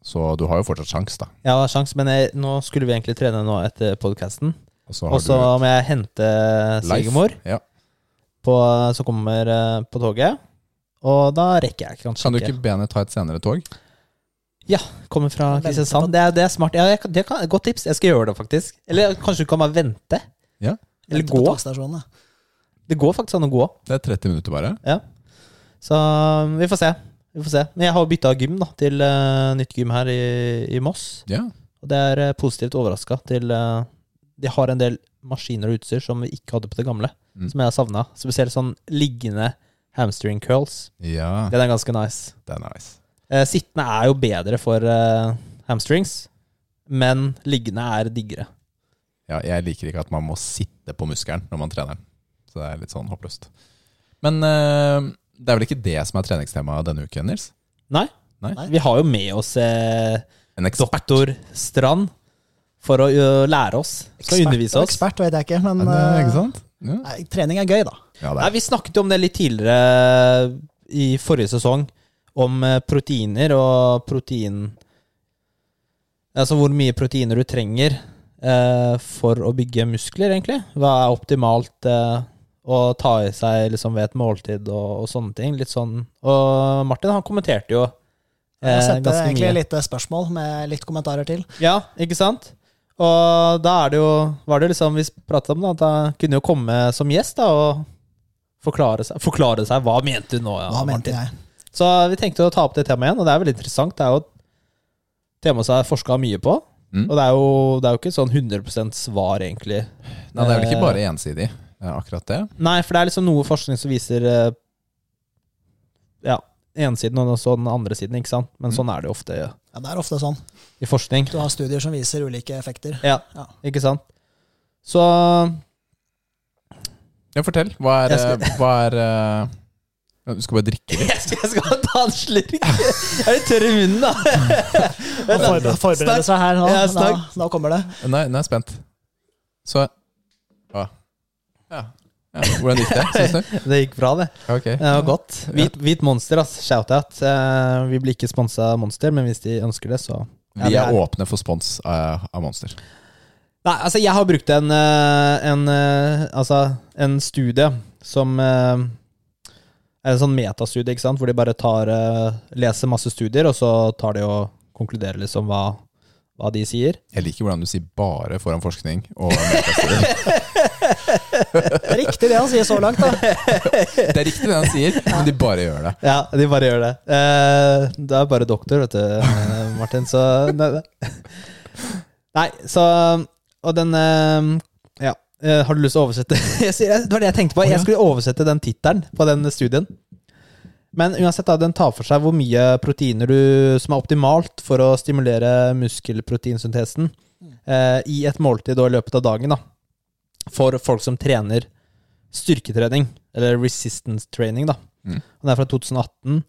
så du har jo fortsatt sjans, da. Jeg har sjans, men jeg, nå skulle vi egentlig trene nå etter podkasten. Og så så må jeg hente svigermor, Ja. på- som kommer eh, på toget. Og da rekker jeg kanskje ikke. Kan du ikke be henne ta et senere tog? Ja, Kommer fra Kristiansand. Det er, det er smart. Ja, jeg, det kan, godt tips. Jeg skal gjøre det, faktisk. Eller kanskje du kan bare vente. Ja. Eller Vente gå. Det går faktisk an å gå. Det er 30 minutter bare. Ja. Så vi får se. Vi får se. Men jeg har bytta gym da, til uh, nytt gym her i, i Moss. Ja. Og det er uh, positivt overraska til uh, De har en del maskiner og utstyr som vi ikke hadde på det gamle. Mm. Som jeg har savna. Spesielt sånn liggende hamstring curls. ja, Den er ganske nice. det er nice. Eh, sittende er jo bedre for eh, hamstrings, men liggende er diggere. Ja, jeg liker ikke at man må sitte på muskelen når man trener den. Så det er litt sånn håpløst. Men eh, det er vel ikke det som er treningstemaet denne uken, Nils? Nei, Nei? Nei. vi har jo med oss eh, En ekspert. doktor Strand for å ø, lære oss. Skal undervise oss. ekspert vet jeg ikke, men Men, eh, eh, ikke sant? Ja, Nei, trening er gøy, da. Ja Nei, vi snakket om det litt tidligere i forrige sesong, om eh, proteiner og protein Altså hvor mye proteiner du trenger eh, for å bygge muskler, egentlig. Hva er optimalt eh, å ta i seg liksom, ved et måltid og, og sånne ting. Litt sånn. Og Martin han kommenterte jo Jeg eh, sendte ganske egentlig mye. litt spørsmål med litt kommentarer til. Ja, ikke sant? Og da er det jo Var det jo liksom vi pratet om, da, at han kunne jo komme som gjest da og forklare seg, forklare seg hva mente du nå. Ja, Hva mente Martin? jeg? Så vi tenkte å ta opp det temaet igjen, og det er veldig interessant. Det er jo et tema som er forska mye på. Mm. Og det er, jo, det er jo ikke sånn 100% svar, egentlig. Nei, det er vel ikke bare ensidig, eh, akkurat det. Nei, for det er liksom noe forskning som viser eh, Ja, ene siden og så den andre siden, ikke sant? Men Mm. sånn er det jo ofte Ja, Det er ofte sånn. i forskning. Du har studier som viser ulike effekter. Ja, Ja. ikke sant? Så Ja, fortell. Hva er, skal- eh, hva er uh, Du skal bare drikke litt? Jeg skal, jeg skal ta en slurk. Jeg er litt tørr i munnen, da. Han for, forbereder seg her nå. Ja, Nå, nå kommer det. Nei, nå er jeg spent. Så Å. Ja. ja. Hvordan gikk det, Synes du? Det gikk bra, det. Okay. Det var godt. Hvit, hvit Monster, ass. Shout-out. Eh, vi blir ikke sponsa av Monster, men hvis de ønsker det, så Vi er, er åpne for spons av, av Monster. Nei, altså, jeg har brukt en, eh, en, eh, altså, en studie som eh, er en sånn metastudie, ikke sant, hvor de bare tar, eh, leser masse studier, og så tar de og konkluderer liksom hva, hva de sier. Jeg liker hvordan du sier 'bare' foran forskning. Og metastudier. Det er riktig det han sier så langt, da. det er riktig det han sier, men de bare gjør det. Ja, de bare gjør det. Eh, det er bare doktor, vet du, eh, Martin, så nei så Og den eh, Ja, eh, har du lyst til å oversette Det var det jeg tenkte på. Jeg skulle oversette den tittelen på den studien. Men uansett, da, den tar for seg hvor mye proteiner du, som er optimalt for å stimulere muskelproteinsyntesen eh, i et måltid og i løpet av dagen. da For folk som trener styrketrening, eller resistance training. da Mm. og Den er fra 2018.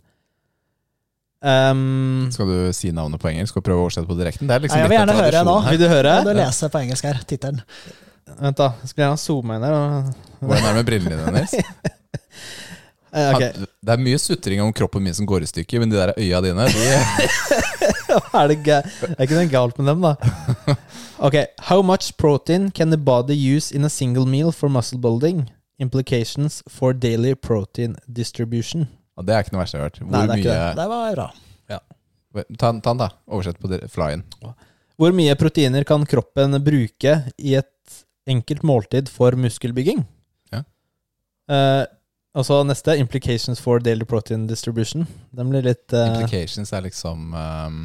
Um, Skal du si navnet på engelsk og prøve å oversette på direkten? Det er liksom Nei, jeg vil gjerne høre nå. vil du høre? Kan du lese på engelsk her, tittelen? Vent, da. Skal jeg zoome inn her? og- Hvordan er det med brillene dine, Nils? Okay. Det er mye sutring om kroppen min som går i stykker, men de der øya dine de, er det, det er ikke noe galt med dem, da. Ok. How much protein can the body use in a single meal for muscle building? Implications for daily protein distribution. Ja, Det er ikke noe verste jeg har hørt. Hvor Nei, det er ikke mye Det var bra. Ta, ta den, da. Oversett på dire- flyen. Hvor mye proteiner kan kroppen bruke i et enkelt måltid for muskelbygging? Ja. Eh, og så neste, implications for daily protein distribution. Den blir litt eh, Implications er liksom um,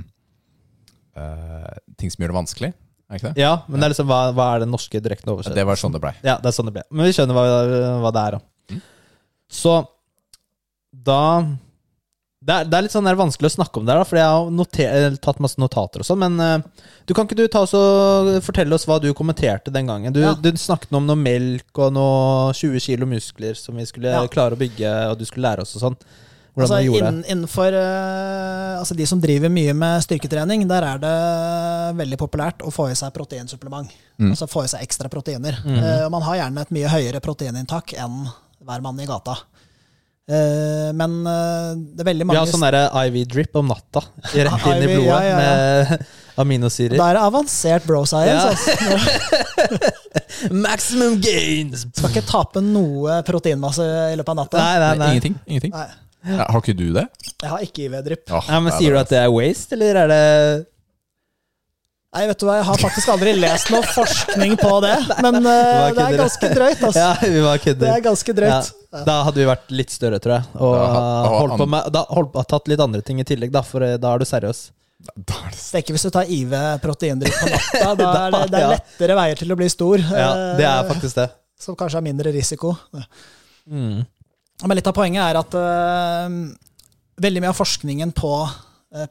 eh, ting som gjør det vanskelig, er ikke det? Ja, men det er liksom, hva, hva er den norske direkte oversettelsen? Det var sånn det blei. Ja, det er sånn det ble. Men vi skjønner hva, hva det er, da. Mm. Så da det er, det er litt sånn er vanskelig å snakke om det, da, for jeg har noter, tatt masse notater og sånn. Men uh, du kan ikke du ta oss og fortelle oss hva du kommenterte den gangen? Du, Ja. du snakket om noe melk og noe 20 kilo muskler som vi skulle Ja. klare å bygge, og du skulle lære oss og sånn. Altså, gjorde innen, innenfor uh, altså De som driver mye med styrketrening, der er det veldig populært å få i seg proteinsupplement. Mm. Altså få i seg ekstra proteiner. Mm. Uh, man har gjerne et mye høyere proteininntak enn hver mann i gata. Eh, men eh, det er veldig mange Vi har sånn derre IV-drip om natta, rett inn i blodet ja, ja, med aminosyrer. Da er det avansert bro science. Ja. Altså. Maximum gains! Skal ikke tape noe proteinmasse i løpet av natta. Nei, nei, nei. Ingenting. ingenting. Nei. Ja, har ikke du det? Jeg har ikke IV drip. Ja, men er Sier du at det er waste, eller er det Nei, vet du hva, Jeg har faktisk aldri lest noe forskning på det, men uh, det er ganske drøyt. Altså. Ja, vi var Det er ganske drøyt. Ja, da hadde vi vært litt større, tror jeg. Og Da holdt på med, da holdt på tatt litt andre ting i tillegg, da, for eh, da er du seriøs. Da er det Det er ikke hvis du tar IV proteindrikk på natta. Da er det, det er lettere veier til å bli stor. Ja, det er eh, faktisk det. Som kanskje har mindre risiko. Mm. Men litt av poenget er at uh, veldig mye av forskningen på uh,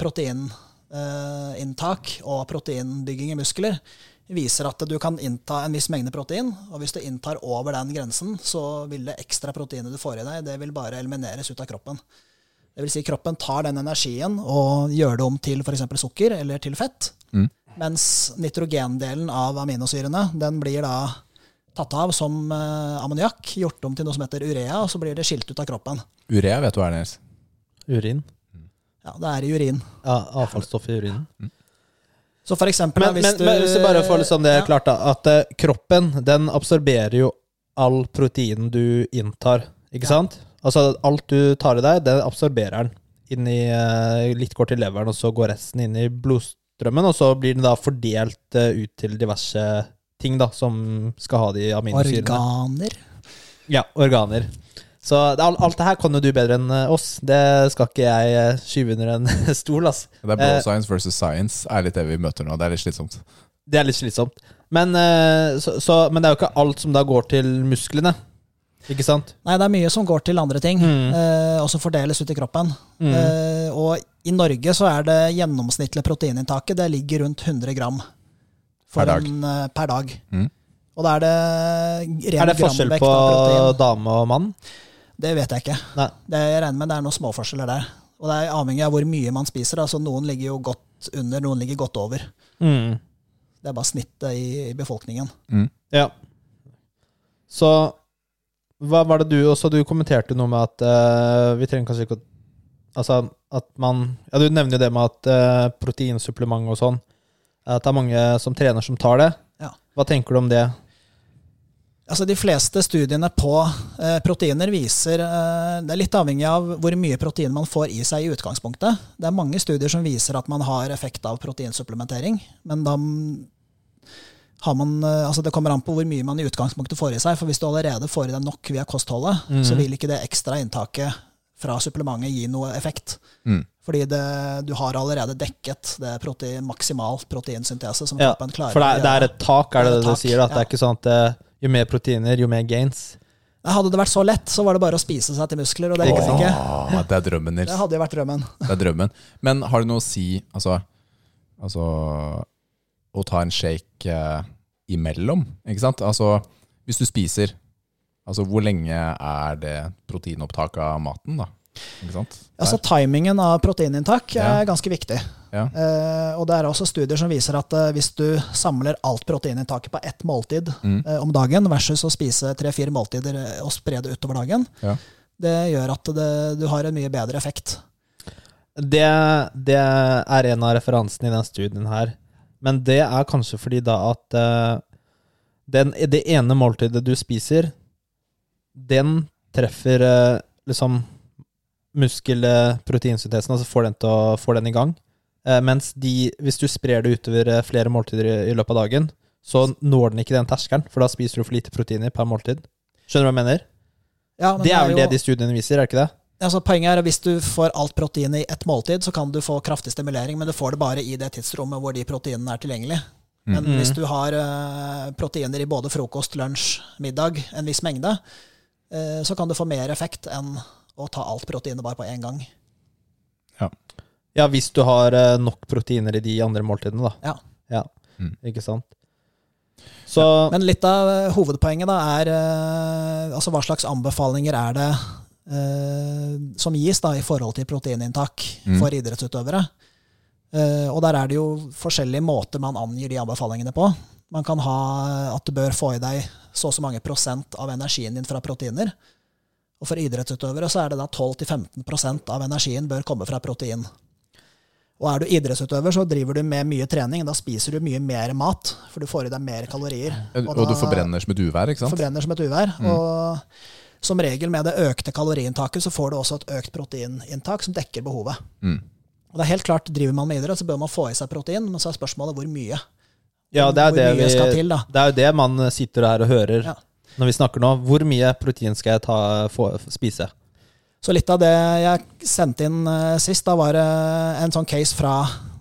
proteininntak og proteinbygging i muskler viser at du kan innta en viss mengde protein, og hvis du inntar over den grensen, så vil det ekstra proteinet du får i deg, det vil bare elimineres ut av kroppen. Det vil si kroppen tar den energien og gjør det om til f.eks. sukker eller til fett, Mm. mens nitrogendelen av aminosyrene den blir da tatt av som uh, ammoniakk, gjort om til noe som heter urea, og så blir det skilt ut av kroppen. Urea vet du hva er, Nils. Urin. Ja, det er i urin. Ja, avfallsstoff i urinen. Så for eksempel Men, hvis men, men hvis du bare får liksom det Ja. klart, da. At eh, kroppen, den absorberer jo all proteinen du inntar, ikke Ja. sant? Altså alt du tar i deg, det absorberer den. Inn i, eh, litt går til leveren, og så går resten inn i blodstrømmen, og så blir den da fordelt eh, ut til diverse ting da, som skal ha de aminosyrene. Organer. Ja, organer. Så alt, alt det her kan jo du bedre enn eh, oss. Det skal ikke jeg eh, skyve under en stol, ass. Det er bro Eh, science versus science er litt det vi møter nå. Det er litt slitsomt. Det er litt slitsomt. Men, så, så, men det er jo ikke alt som da går til musklene. Ikke sant? Nei, det er mye som går til andre ting, Mm. eh, og som fordeles ut i kroppen. Mm. Eh, og i Norge så er det gjennomsnittlige proteininntaket det ligger rundt 100 gram for Per dag. En, per dag. Mm. Og da er det ren Er det forskjell på dame og mann? Det vet jeg ikke. Nei. Det, jeg regner med det er noen småforskjeller der. Og det er avhengig av hvor mye man spiser. Altså Noen ligger jo godt under, noen ligger godt over. Mm. Det er bare snittet i, i befolkningen. Ja. Så hva var det du også Du kommenterte noe med at uh, vi trenger kanskje ikke å Altså at man Ja, du nevner jo det med at uh, proteinsupplement og sånn At det er mange som trener som tar det. Ja. Hva tenker du om det? Altså De fleste studiene på eh, proteiner viser eh, Det er litt avhengig av hvor mye protein man får i seg i utgangspunktet. Det er mange studier som viser at man har effekt av proteinsupplementering. Men da har man, eh, altså det kommer an på hvor mye man i utgangspunktet får i seg. For hvis du allerede får i deg nok via kostholdet, så vil ikke det ekstra inntaket fra supplementet gi noe effekt. Mm. Fordi det, du har allerede dekket det protein, maksimal proteinsyntese som Ja, kroppen klarer. for det er, det er et tak, er det Det det du sier? At det er ikke sånn at eh, jo mer proteiner, jo mer gains? Hadde det vært så lett, så var det bare å spise seg til muskler, og det går ikke. det er drømmen, Nils. Det hadde jo vært drømmen. Det er drømmen. Men har det noe å si Altså, altså å ta en shake eh, imellom, ikke sant? Altså, hvis du spiser Altså, hvor lenge er det proteinopptaket av maten, da? Ikke sant? Altså Timingen av proteininntak Ja. er ganske viktig. Ja. Eh, og det er også studier som viser at eh, hvis du samler alt proteininntaket på ett måltid Mm. eh, om dagen, versus å spise tre-fire måltider og spre det utover dagen, Ja. det gjør at det, du har en mye bedre effekt. Det, det er en av referansene i den studien her. Men det er kanskje fordi da at den, det ene måltidet du spiser, den treffer liksom muskelproteinsyntesen, altså får den, til å, får den i gang. Eh, mens de, hvis du sprer det utover eh, flere måltider i, i løpet av dagen, så når den ikke den terskelen, for da spiser du for lite proteiner per måltid. Skjønner du hva jeg mener? Ja, men Det er vel jo- det de studiene viser, er det ikke det? Altså, poenget er at Hvis du får alt protein i ett måltid, så kan du få kraftig stimulering, men du får det bare i det tidsrommet hvor de proteinene er tilgjengelig. Men Mm. hvis du har uh, proteiner i både frokost, lunsj, middag, en viss mengde, uh, så kan du få mer effekt enn å ta alt proteinet bare på én gang. Ja, hvis du har eh, nok proteiner i de andre måltidene, da. Ja. Ja, Mm. ikke sant? Så Men litt av eh, hovedpoenget da er eh, altså hva slags anbefalinger er det eh, som gis da i forhold til proteininntak Mm. for idrettsutøvere. Eh, og der er det jo forskjellige måter man angir de anbefalingene på. Man kan ha at du bør få i deg så og så mange prosent av energien din fra proteiner. Og for idrettsutøvere så er det da 12-15% av energien bør komme fra protein. Og er du idrettsutøver, så driver du med mye trening. Da spiser du mye mer mat, for du får i deg mer kalorier. Og, og du forbrenner som et uvær, ikke sant? forbrenner som et uvær. Og som regel med det økte kaloriinntaket så får du også et økt proteininntak som dekker behovet. Mm. Og det er helt klart, Driver man med idrett, så bør man få i seg protein, men så er spørsmålet hvor mye. ja, det er det vi til. Det er jo det man sitter her og hører Ja. Når vi snakker nå. Hvor mye protein skal jeg ta, få, spise? Så litt av det jeg sendte inn eh, sist, da var det en sånn case fra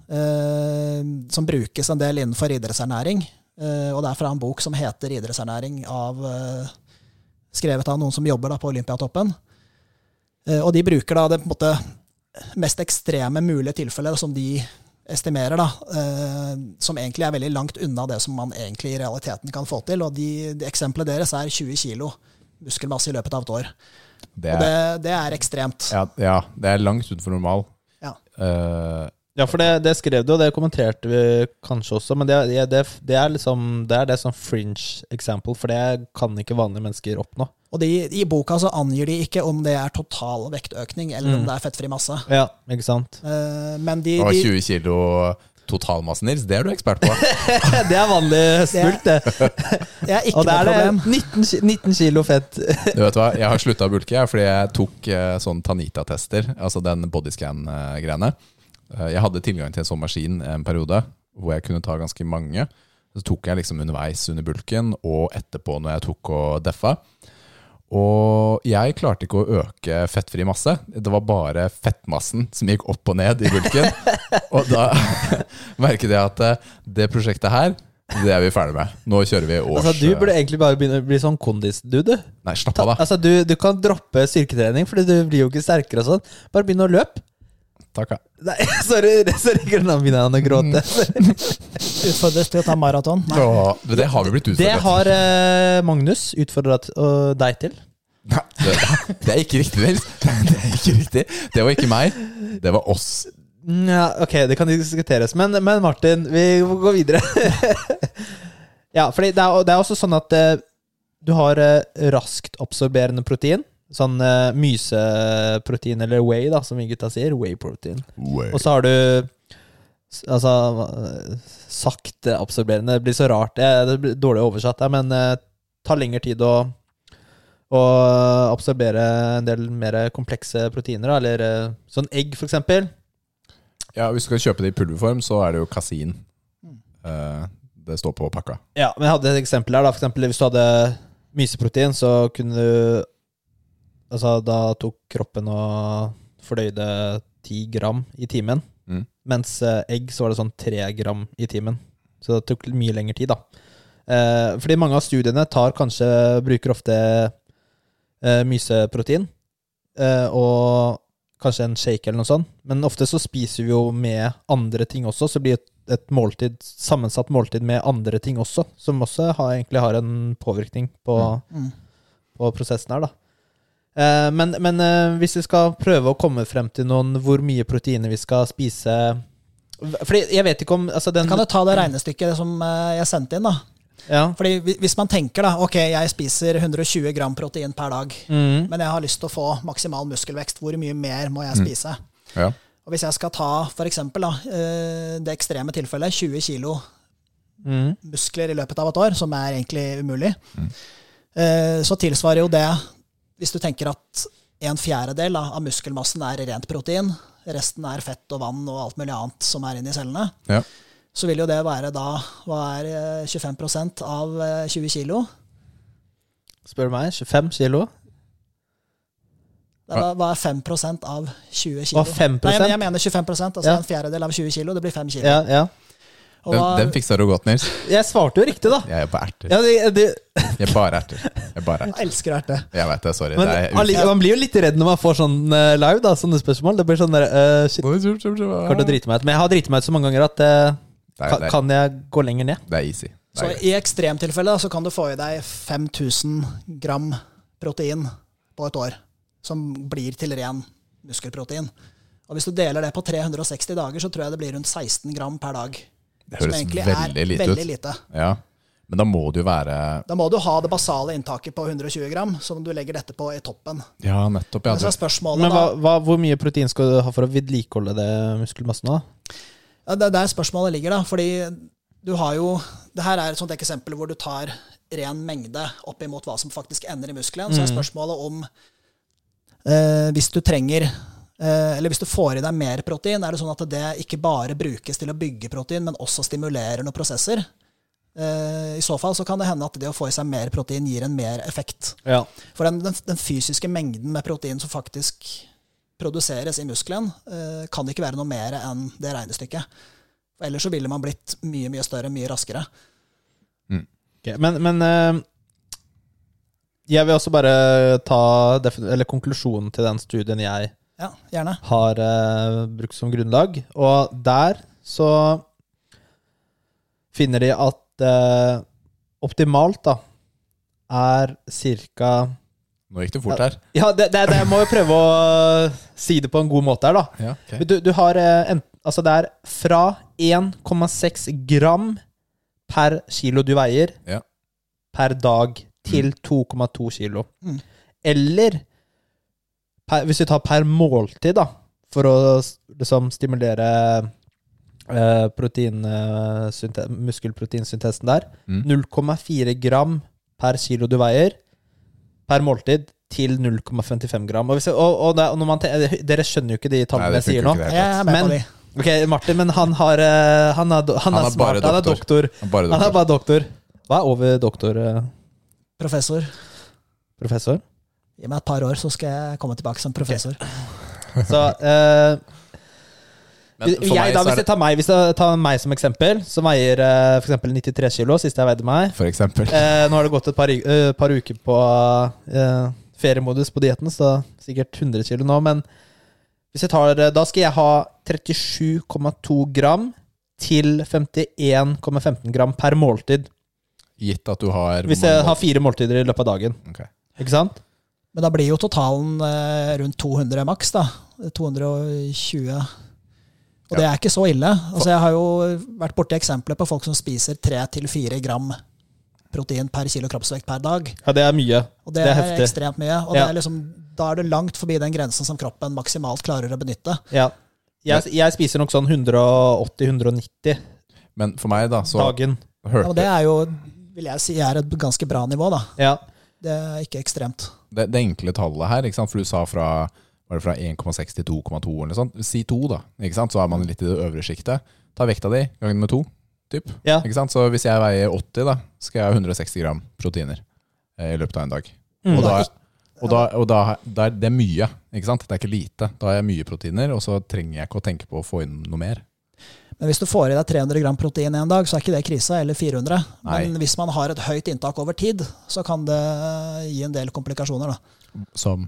eh, som brukes en del innenfor idrettsernæring. Eh, og det er fra en bok som heter 'Idrettsernæring', av, eh, skrevet av noen som jobber da på Olympiatoppen. Eh, og de bruker da det måte mest ekstreme mulige tilfellet som de estimerer, da, eh, som egentlig er veldig langt unna det som man egentlig i realiteten kan få til. Og de, de eksempelet deres er 20 kilo muskelmasse i løpet av et år. Det Og er, det, det er ekstremt. ja, ja, det er langt utenfor normal. Ja. Uh, Ja, for det, det skrev du, og det kommenterte vi kanskje også, men det, det, det, det er liksom Det er det som fringe example, for det kan ikke vanlige mennesker oppnå. Og de, i boka så angir de ikke om det er total vektøkning eller Mm. om det er fettfri masse. Ja, ikke sant? Eh, men de, og de 20 kilo totalmasse, Nils, det er du ekspert på. det er vanlig smult, det. det er ikke Og det noe er problem. 19, 19 kilo fett. Du vet hva, Jeg har slutta å bulke fordi jeg tok eh, sånn Tanita-tester, altså den bodyscan-greiene. Eh, jeg hadde tilgang til en sånn maskin en periode hvor jeg kunne ta ganske mange. Så tok jeg liksom underveis under bulken og etterpå når jeg tok og deffa. Og jeg klarte ikke å øke fettfri masse. Det var bare fettmassen som gikk opp og ned i bulken. og da merket jeg at eh, det prosjektet her, det er vi ferdig med. Nå kjører vi års Altså, du burde egentlig bare begynne å bli sånn kondis-dude. Nei, slapp av, da. Altså, du, du kan droppe styrketrening, Fordi du blir jo ikke sterkere og sånn. Bare begynn å løpe. Takk. Nei, sorry, sorry, nå Min han å gråte. Utfordres til å ta maraton. Nei. Åh, det har vi blitt utfordret Det har eh, Magnus utfordra deg til. Nei, det, det er ikke riktig, Nils. Det er ikke riktig. Det var ikke meg. Det var oss. Ja, ok, det kan diskuteres. Men, men Martin, vi må gå videre. ja, for det er, det er også sånn at eh, du har eh, raskt absorberende protein. Sånn uh, myseprotein, eller whey, da, som vi gutta sier. Whey-protein. Og så har du Altså eh, sakte absorberende. Det blir så rart. Det det blir dårlig oversatt her, men det tar lengre tid å, å absorbere en del mer komplekse proteiner. Eller eh, sånn egg, for eksempel. Ja, Hvis du skal kjøpe det i pulverform, så er det jo kasin. Mm. Eh, det står på pakka. Ja, men jeg hadde et eksempel her. da For eksempel Hvis du hadde myseprotein, så kunne du Altså, da tok kroppen og fordøyde ti gram i timen. Mm. Mens eh, egg så var det sånn tre gram i timen. Så det tok mye lengre tid, da. Eh, fordi mange av studiene tar kanskje bruker ofte eh, myseprotein. Eh, og kanskje en shake eller noe sånt. Men ofte så spiser vi jo med andre ting også, så det blir et, et måltid, sammensatt måltid med andre ting også, som også har, egentlig har en påvirkning på, Mm. på prosessen her, da. Eh, men men eh, hvis vi skal prøve å komme frem til noen hvor mye proteiner vi skal spise Fordi jeg vet ikke om altså den, Kan du ta det regnestykket som eh, jeg sendte inn? da? Ja. Fordi Hvis man tenker da, ok, jeg spiser 120 gram protein per dag, Mm. men jeg har lyst til å få maksimal muskelvekst, hvor mye mer må jeg Mm. spise? Ja. Og Hvis jeg skal ta for eksempel, da, eh, det ekstreme tilfellet, 20 kilo Mm. muskler i løpet av et år, som er egentlig umulig, Mm. eh, så tilsvarer jo det, hvis du tenker at en fjerdedel av muskelmassen er rent protein, resten er fett og vann og alt mulig annet som er inni cellene, Ja. så vil jo det være da hva er eh, 25 av eh, 20 kilo? Spør du meg. 25 kilo? Det er, hva er 5% av 20 kilo? Hva, 5%? Nei, jeg mener 25 altså Ja. en fjerdedel av 20 kilo. Det blir 5 kilo. Ja, ja. Og Den, hva, den fiksa du godt, Nils. Jeg svarte jo riktig, da. Jeg er bare erter. Ja, det, det, Jeg er bare erter. Jeg bare erter. jeg elsker erte. Jeg vet det, sorry. men det er man, man blir jo litt redd når man får sånn eh, live, da, sånne spørsmål. Det blir sånn der uh, Shit, kommer til å drite meg ut. Men jeg har driti meg ut så mange ganger at uh, det, er, kan, det, er, kan jeg gå lenger ned? det er easy. Det Så er greit. i ekstremtilfelle da, så kan du få i deg 5000 gram protein på et år, som blir til ren muskelprotein. Og hvis du deler det på 360 dager, så tror jeg det blir rundt 16 gram per dag. Det Som høres egentlig veldig er lite veldig ut. lite. Ja. Men da må det jo være Da må du ha det basale inntaket på 120 gram, som du legger dette på i toppen. Ja, nettopp. Ja, Men så er spørsmålet Men hva, hva, hvor mye protein skal du ha for å vedlikeholde det muskelmassen? da? ja, Det er der spørsmålet ligger, da. Fordi du har jo Det her er et sånt eksempel hvor du tar ren mengde opp imot hva som faktisk ender i muskelen. Så er Mm. spørsmålet om eh, Hvis du trenger Eller hvis du får i deg mer protein, er det sånn at det ikke bare brukes til å bygge protein, men også stimulerer noen prosesser? Eh, I så fall så kan det hende at det å få i seg mer protein gir en mer effekt. Ja. For den, den, den fysiske mengden med protein som faktisk produseres i muskelen, eh, kan ikke være noe mer enn det regnestykket. For ellers så ville man blitt mye, mye større mye raskere. Okay. Men, men eh, jeg vil også bare ta eller konklusjonen til den studien jeg Ja, gjerne. har eh, brukt som grunnlag. Og der så finner de at eh, optimalt da er ca. nå gikk det fort her. Ja, det, det, det jeg må jo prøve å si det på en god måte her, da. Ja, ok. Du, du har eh, en, Altså, det er fra 1,6 gram per kilo du veier, Ja. per dag, til 2,2 kilo. Mm. Eller per, hvis vi tar per måltid, da, for å liksom stimulere eh, protein, eh, muskelproteinsyntesen der, Mm. 0,4 gram per kilo du veier, per måltid, til 0,55 gram. Og, hvis og, og, det, og når man, dere skjønner jo ikke de tallene Nei, jeg sier nå. det Jeg er med Men- på. Ok, Martin, men han har eh, Han er, han Han er er smart. bare Han er doktor. doktor. Bare Han er bare doktor. Hva er over doktor? eh, Professor. Professor? Gi meg et par år, så skal jeg komme tilbake som professor. Så eh, Men jeg, da, Hvis jeg tar meg, hvis jeg tar meg som eksempel, som veier uh, for eksempel 93 kilo, sist jeg veide meg For eksempel. eh, Nå har det gått et par, eh, par uker på uh, feriemodus på dietten, så sikkert 100 kilo nå. Men hvis jeg tar, da skal jeg ha 37,2 gram til 51,15 gram per måltid. Gitt at du har Hvis jeg har fire måltider i løpet av dagen. Okay. Ikke sant? Men da blir jo totalen eh, rundt 200 maks, da. 220. Og det er ikke så ille. Altså, jeg har jo vært borti eksempler på folk som spiser 3-4 gram protein per kilo kroppsvekt per dag. Ja, det er mye. Og det, Det er er, heftig. ekstremt mye. Og Ja. det er liksom, da er du langt forbi den grensen som kroppen maksimalt klarer å benytte. Ja. Jeg, jeg spiser nok sånn 180-190 Men for meg, da, så dagen. Ja, hørte og det er jo vil jeg si er et ganske bra nivå. da. Ja. Det er ikke ekstremt. Det, det enkle tallet her, for du sa fra, var det fra 1,6 til 2,2 eller noe sånt. Si 2, da. Så er man litt i det øvre sjiktet. Ta vekta di gangen med 2. Typ. ja. Så hvis jeg veier 80, da, skal jeg ha 160 gram proteiner eh, i løpet av en dag. Mm. Og, da, og, da, og da, er det er mye? Det er ikke lite. Da har jeg mye proteiner, og så trenger jeg ikke å tenke på å få inn noe mer. Men hvis du får i deg 300 gram protein en dag, så er ikke det krisa, eller 400. Men hvis man har et høyt inntak over tid, så kan det gi en del komplikasjoner. da. Som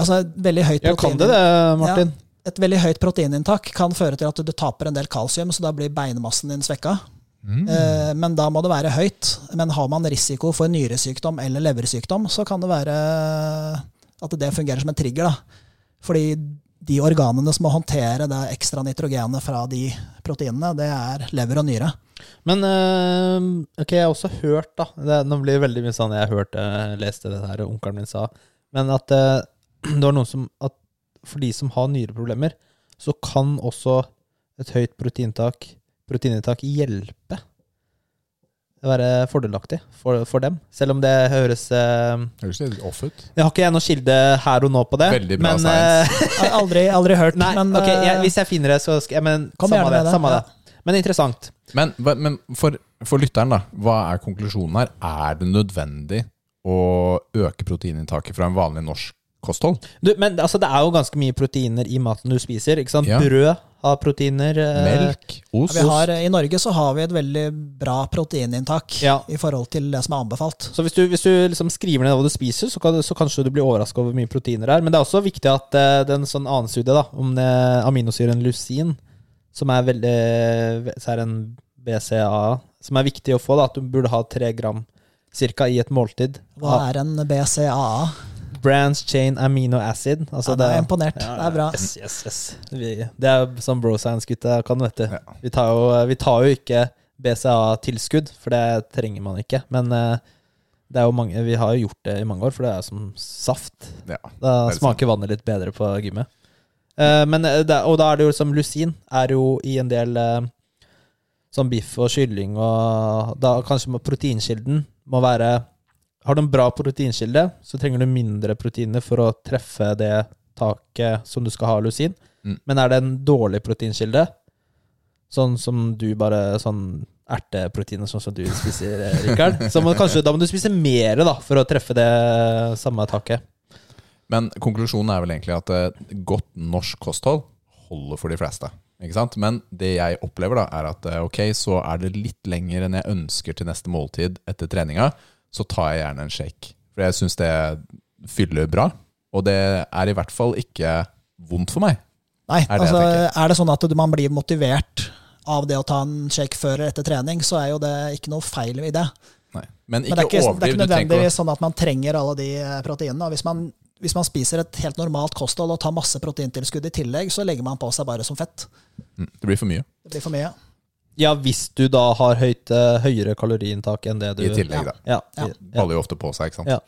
Altså, et veldig høyt ja, kan det det, Martin? Et veldig høyt proteininntak kan føre til at du taper en del kalsium, så da blir beinmassen din svekka. mm. Eh, Men da må det være høyt. Men har man risiko for nyresykdom eller leversykdom, så kan det være at det fungerer som en trigger. da. Fordi de organene som må håndtere det ekstra nitrogenet fra de proteinene, det er lever og nyre. Men øh, ok, jeg har også hørt, da det, Nå blir det veldig mye sånn jeg hørte, leste det her onkelen min sa, men at øh, det var noen som at for de som har nyreproblemer, så kan også et høyt proteininntak hjelpe. Være fordelaktig for, for dem. Selv om det høres uh, Høres litt off ut. Jeg har ikke jeg noe kilde her og nå på det. Veldig bra men, science. har aldri, aldri hørt, Nei, men ok, jeg, eh, hvis jeg finner det, så skal jeg Men Kom samme gjerne det. med det, Samme ja. det. Men interessant. Men, men for, for lytteren, da. Hva er konklusjonen her? Er det nødvendig å øke proteininntaket fra en vanlig norsk kosthold? Du, men altså, det er jo ganske mye proteiner i maten du spiser. Ikke sant? Ja. Brød har proteiner. eh, Melk? Ost? vi har, I Norge så har vi et veldig bra proteininntak Ja. i forhold til det som er anbefalt. Så hvis du, hvis du liksom skriver ned hva du spiser, så, kan, så kanskje du blir overraska over hvor mye proteiner det er. Men det er også viktig at uh, det er en sånn annen studie da, om eh, aminosyren lusin, som er veldig Så er en BCAA, som er viktig å få, da, at du burde ha tre gram cirka i et måltid. Hva er en BCAA? Branch chain amino acid. Altså Ja, det er imponert. Ja, Det er bra. Yes, yes, yes. Vi, det er som broscience-gutta kan, vet du. Ja. Vi, tar jo, vi tar jo ikke BCA-tilskudd, for det trenger man ikke. Men eh, det er jo mange, vi har jo gjort det i mange år, for det er som saft. Ja. Da smaker sant. vannet litt bedre på gymmet. Eh, men eh, det, og da er det jo som lusin er jo i en del Som biff og kylling, og da kanskje proteinkilden må være Har du en bra proteinkilde, så trenger du mindre proteiner for å treffe det taket som du skal ha lusin. Mm. Men er det en dårlig proteinkilde, sånn som du bare sånn erteproteiner, sånn som du spiser, Rikard, så må, kanskje, da må du spise mer da, for å treffe det samme taket. Men konklusjonen er vel egentlig at eh, godt norsk kosthold holder for de fleste. Ikke sant? Men det jeg opplever, da, er at eh, ok, så er det litt lenger enn jeg ønsker til neste måltid etter treninga, så tar jeg gjerne en shake. For jeg syns det fyller bra. Og det er i hvert fall ikke vondt for meg. Nei, Er det altså, er det sånn at man blir motivert av det å ta en shake før eller etter trening, så er jo det ikke noe feil i det. Nei. Men Men ikke, det er ikke, det er ikke Du trenger ikke nødvendigvis sånn at man trenger alle de eh, proteinene. Hvis man, hvis man spiser et helt normalt kosthold og tar masse proteintilskudd i tillegg, så legger man på seg bare som fett. mm, Det blir for mye Det blir for mye. Ja, hvis du da har høyt, eh, høyere kaloriinntak enn det du i tillegg, da. Ja. Ja. ja. Faller jo ofte på seg, ikke sant. Ja.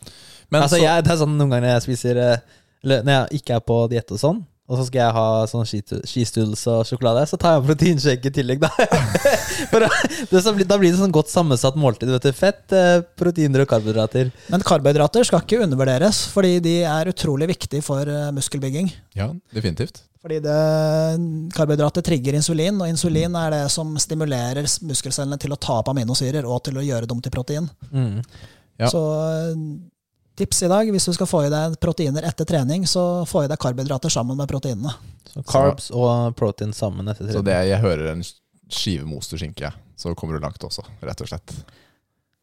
Men altså, så, jeg, det er sånn noen ganger når jeg spiser eh, Eller når jeg ikke er på diett og sånn, og så skal jeg ha sånn skistuls og sjokolade, så tar jeg proteinshake i tillegg, da. For det, så da blir det sånn godt sammensatt måltid. Vet du. Fett, eh, proteiner og karbohydrater. Men karbohydrater skal ikke undervurderes, fordi de er utrolig viktige for eh, muskelbygging. ja, definitivt. Fordi det, karbohydrater trigger insulin, og insulin er det som stimulerer muskelcellene til å ta opp aminosyrer og til å gjøre dem til protein. Mm. Ja. Så eh, tips i dag, hvis du skal få i deg proteiner etter trening, så få i deg karbohydrater sammen med proteinene. Så carbs og protein sammen etter Så trening. det jeg hører en skive med ost og skinke, så kommer du langt også, rett og slett.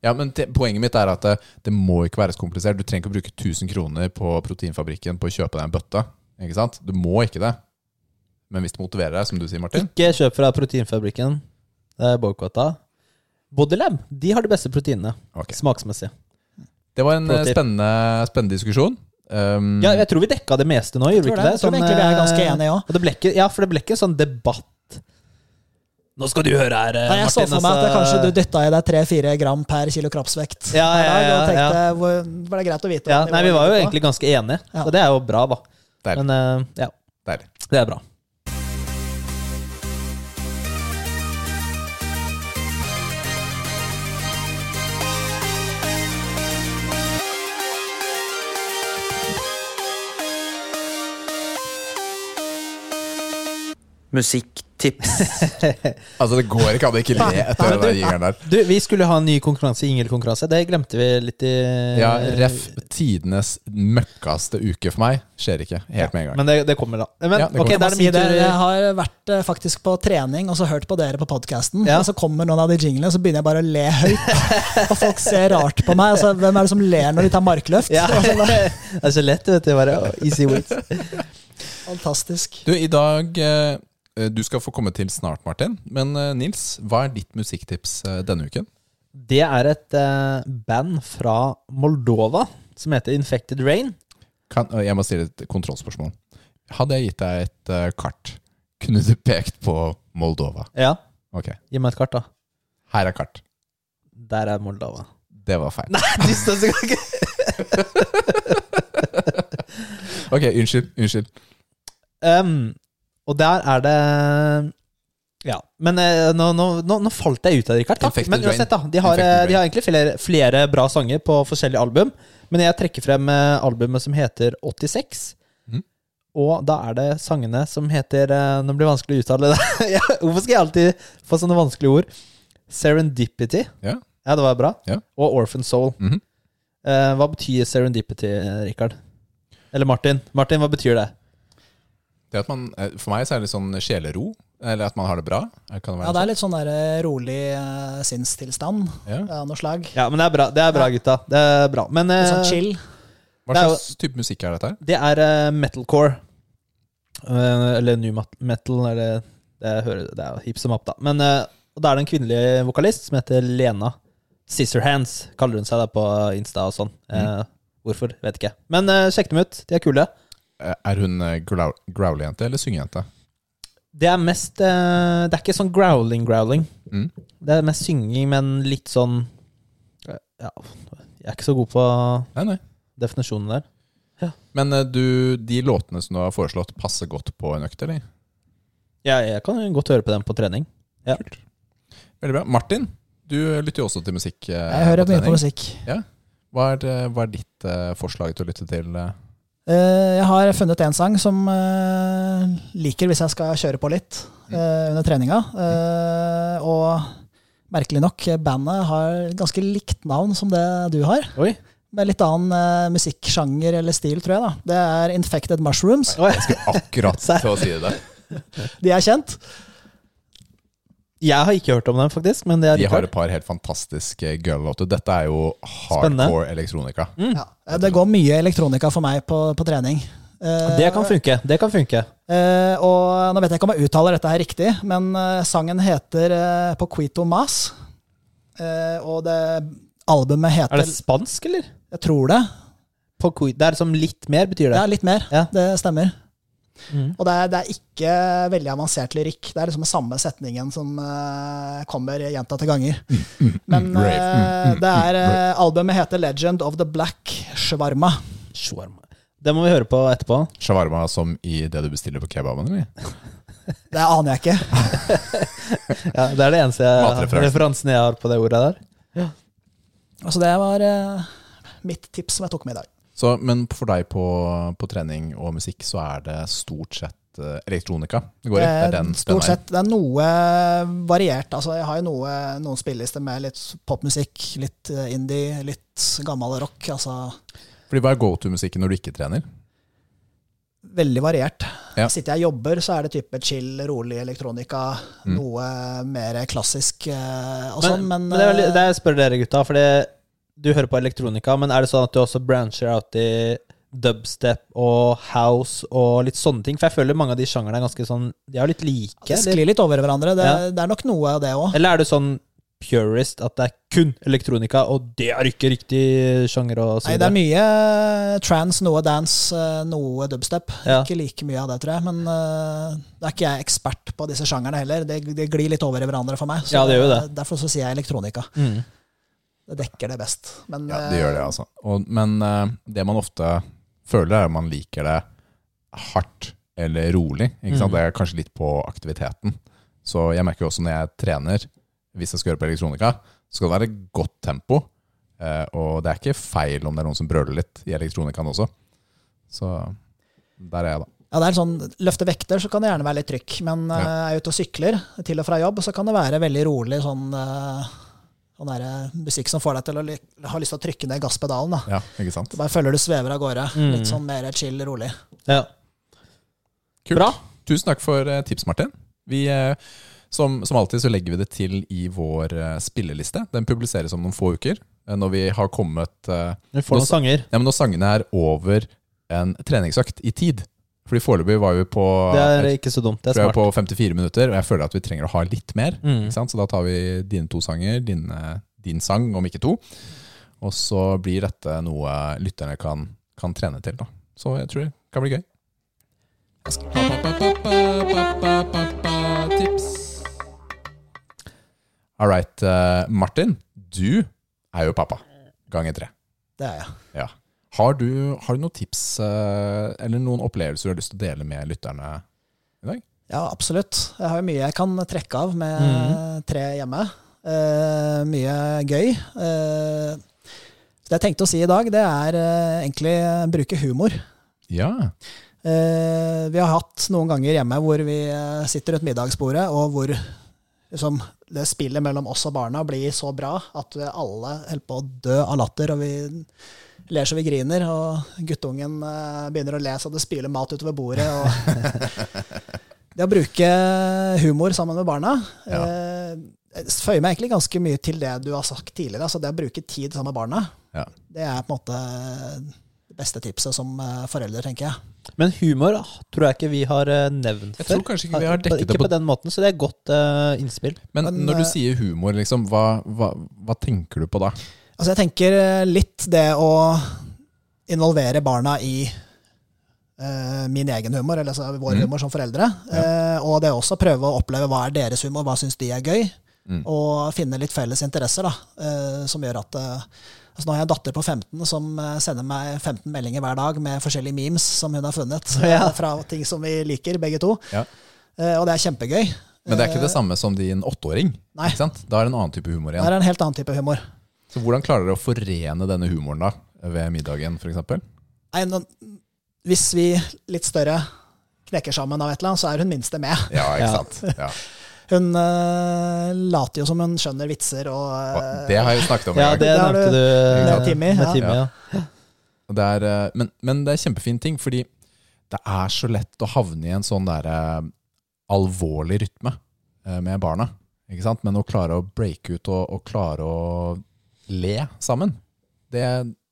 Ja, men Poenget mitt er at det, det må ikke være så komplisert. Du trenger ikke å bruke 1000 kroner på proteinfabrikken på å kjøpe deg en bøtte. Ikke sant? Du må ikke det. Men hvis det motiverer deg, som du sier, Martin Ikke kjøp fra Proteinfabrikken. Det er boikotta. Bodylab de har de beste proteinene. okay. Smaksmessig. Det var en eh, spennende, spennende diskusjon. Um, Ja, jeg tror vi dekka det meste nå. Jeg gjorde vi ikke det. jeg tror vi er ganske enige ja. Og det ble ikke, ja, for det ble ikke en sånn debatt. Nå skal du høre her, Nei, jeg så for meg at det, altså. kanskje du dytta i deg 3-4 gram per kilo kroppsvekt Ja, ja, ja, ja, ja, tenkte hvor, var det greit å vite ja, Nei, vi var jo egentlig ganske enige, Ja. så det er jo bra, da. Deilig. Men eh, ja, Deilig. det er bra. Musikktips. Altså, det går ikke an å ikke le etter den jingeren der. Du, vi skulle ha en ny konkurranse, jingelkonkurranse. Det glemte vi litt i Ja, ref. tidenes møkkaste uke for meg. Skjer ikke helt med en gang. Men det, det kommer, da. Men Ja, det kommer. er det Si det, jeg har vært eh, faktisk på trening og så hørt på dere på podkasten. Ja. Og så kommer noen av de jinglene, og så begynner jeg bare å le høyt. Og folk ser rart på meg. Altså, hvem er det som ler når de tar markløft? Ja, Altså, det er så lett, vet du. Bare easy wins. fantastisk. Du, i dag eh, Du skal få komme til snart, Martin. Men eh, Nils, hva er ditt musikktips eh, denne uken? Det er et eh, band fra Moldova som heter Infected Rain. Kan, eh, jeg må stille et kontrollspørsmål. Hadde jeg gitt deg et eh, kart, kunne du pekt på Moldova? Ja, Ok, gi meg et kart, da. her er kart. Der er Moldova. Det var feil. Nei, du står så ikke Ok, unnskyld. Unnskyld. um, Og der er det Ja. Men eh, nå, nå, nå, nå falt jeg ut av det, Rikard. Takk. Infected Men uansett, da. De har, Infected eh, Rain. de har egentlig flere, flere bra sanger på forskjellige album. Men jeg trekker frem eh, albumet som heter 86. Mhm. Og da er det sangene som heter eh, Nå blir det vanskelig å uttale det. Ja, Hvorfor skal jeg alltid få sånne vanskelige ord? Serendipity. Ja. Ja, det var bra. Ja. Og Orphan Soul. Mhm. Eh, hva betyr serendipity, eh, Rikard? Eller Martin. Martin, hva betyr det? Det at man, eh, for meg så er det litt sånn sjelero. Eller at man har det bra. Kan det Ja, det er litt sånn der eh, rolig uh, sinnstilstand Ja. av noe slag. Ja, men det er bra, det er bra gutta. Det er bra. Men eh, sånn chill. Hva slags er jo- type musikk er dette her? det er uh, metalcore. Uh, eller new metal, eller det, hører, det er jo hipp som opp, da. Men uh, og da er det en kvinnelig vokalist som heter Lena Scissorhands, kaller hun seg da på Insta og sånn. Mm. hvorfor, vet ikke. Men sjekk dem ut, de er kule. Eh, Er hun eh, growl- growlejente eller syngejente? Det er mest eh, Det er ikke sånn growling-growling. Mm. Det er mest synging, men litt sånn eh, Ja, jeg er ikke så god på Nei, nei. definisjonen der. Men eh, du, de låtene som du har foreslått, passer godt på en økt, eller? Ja, jeg kan godt høre på dem på trening. Ja. Kult. Veldig bra. Martin, du lytter jo også til musikk. eh, Jeg hører mye trening. på musikk. Hva er, eh, hva er ditt eh, forslag til å lytte til? eh? Eh, Jeg har funnet en sang som eh, liker hvis jeg skal kjøre på litt eh, under treninga. Og merkelig nok, bandet har ganske likt navn som det du har. Oi. Med litt annen uh, musikksjanger eller stil, tror jeg. da. Det er Infected Mushrooms. Jeg skulle akkurat til å si det. De er kjent. Jeg har ikke hørt om dem, faktisk. Men det er De har et par helt fantastiske girl-låter. Dette er jo Spennende. hardcore elektronika. Mm. Ja. Det går mye elektronika for meg på, på trening. Eh, Det kan funke. Det kan funke. Eh, og nå vet jeg ikke om jeg uttaler dette her riktig, men eh, sangen heter På Poquito Mas. Eh, og det albumet heter Er det spansk, eller? Jeg tror det. På Det er som litt mer, betyr det? Ja, litt mer. Ja. Det stemmer. Mm. Og det er, det er ikke veldig avansert lyrikk. Det er liksom den samme setningen som uh, kommer gjentatte ganger. Men rave. Mm, eh, uh, det er mm, eh, Albumet heter Legend of the Black Shwarma. Shawarma. Det må vi høre på etterpå. Shawarma som i det du bestiller på kebaben, eller? Det aner jeg ikke. Ja, det er det eneste jeg, referansen jeg har på det ordet der. Altså, det var mitt tips som jeg tok med i dag. Så, men for deg på, på trening og musikk, så er det stort sett eh, elektronika det går i? Det er den, Eh, Stort sett. Det er noe variert. Altså, jeg har jo noe, noen spillelister med litt popmusikk, litt eh, indie, litt gammel rock. Altså Fordi Hva er go to-musikken når du ikke trener? veldig variert. Ja. Sitter jeg og jobber, så er det type chill, rolig elektronika. Mm. Noe mer klassisk og sånn, men, men det er, veldig- det jeg spør dere, gutta, fordi du hører på elektronika, men er det sånn at du også brancher out i dubstep og house og litt sånne ting? For jeg føler mange av de sjangerne er ganske sånn De er litt like. det Eller, sklir litt over hverandre. Det, Ja. det er nok noe av det òg. eller er du sånn purist at det er kun elektronika, og det er ikke riktig sjanger? Og så Nei, det er mye trans, noe dance, eh, noe dubstep. Ja. Ikke like mye av det, tror jeg. Men uh, da er ikke jeg ekspert på disse sjangerne heller. Det, det glir litt over i hverandre for meg. Så Ja, det gjør det. Derfor så sier jeg elektronika. Mm. Det dekker det best. Men Ja, det gjør det, eh, altså. Og, men eh, det man ofte føler, er at man liker det hardt eller rolig. Ikke sant? Mm. Det er kanskje litt på aktiviteten. Så jeg merker jo også når jeg trener, hvis jeg skal gjøre på elektronika, så skal det være godt tempo. Eh, og det er ikke feil om det er noen som brøler litt i elektronikaen også. Så der er jeg, da. Ja, det er sånn, Løfte vekter så kan det gjerne være litt trykk, men Ja. er jeg ute og sykler til og fra jobb, så kan det være veldig rolig sånn, sånn der, musikk som får deg til å ha lyst til å trykke ned gasspedalen. da. Ja, ikke sant? Du bare føler du svever av gårde. Mm. Litt sånn mer chill, rolig. Ja. Kult. Bra. Tusen takk for eh, tips, Martin. Vi, eh, som, som alltid så legger vi det til i vår eh, spilleliste. Den publiseres om noen få uker. eh, Når vi har kommet eh, Vi får noen sanger. ja, men Når sangene er over en treningsøkt i tid. Fordi foreløpig var vi på, Det er ikke så dumt. Det er smart. på 54 minutter, og jeg føler at vi trenger å ha litt mer. Mm. Ikke sant? Så da tar vi dine to sanger, din, eh, din sang, om ikke to. Og så blir dette noe lytterne kan, kan trene til. Da. Så jeg tror det kan bli gøy. Tips. All right, eh, Martin. Du er jo pappa. Ganger tre. Det er jeg. Ja. Har du, har du noen tips eh, eller noen opplevelser du har lyst til å dele med lytterne i dag? Ja, absolutt. Jeg har mye jeg kan trekke av med Mhm. tre hjemme. Uh, mye gøy. Uh, det jeg tenkte å si i dag, det er uh, egentlig bruke humor. Ja. Vi har hatt noen ganger hjemme hvor vi sitter rundt middagsbordet, og hvor liksom, det spillet mellom oss og barna blir så bra at vi alle holder på å dø av latter. og vi ler så vi griner, og guttungen eh, begynner å le så det spyler mat utover bordet. Og det å bruke humor sammen med barna Ja. eh, føyer meg egentlig ganske mye til det du har sagt tidligere. altså Det å bruke tid sammen med barna, Ja. det er på en måte det beste tipset som foreldre, forelder, tenker jeg. Men humor tror jeg ikke vi har nevnt nevnt Jeg før. tror kanskje ikke vi har dekket Ikke det på på den måten, så det er godt eh, innspill. Men, Men, når du eh, sier humor, liksom, hva, hva, hva tenker du på da? Altså jeg tenker eh, litt det å involvere barna i uh, min egen humor, eller altså vår Mm. humor som foreldre. Eh, og det også prøve å oppleve hva er deres humor, hva syns de er gøy. Mm. Og finne litt felles interesser, da, uh, som gjør at altså Nå har jeg en datter på 15 som sender meg 15 meldinger hver dag med forskjellige memes som hun har funnet, Ja. fra ting som vi liker, begge to. Ja. Og det er kjempegøy. Men det er ikke det samme som din åtteåring. Nei. Da er det en annen type humor igjen. Det er en helt annen type humor. Så hvordan klarer dere å forene denne humoren da, ved middagen f.eks.? Hvis vi litt større knekker sammen av et eller annet, så er hun minste med. Ja, ikke sant? Ja. Hun uh, later jo som hun skjønner vitser og eh, det har jeg jo snakket om Ja, det nevnte du- du med Timmy. Timmy, Med ja. Timmy ja. Og Det er, eh, men, men det er kjempefin ting, fordi det er så lett å havne i en sånn der uh, alvorlig rytme med barna. Ikke sant? Men å klare å breake ut og, og klare å le sammen, det,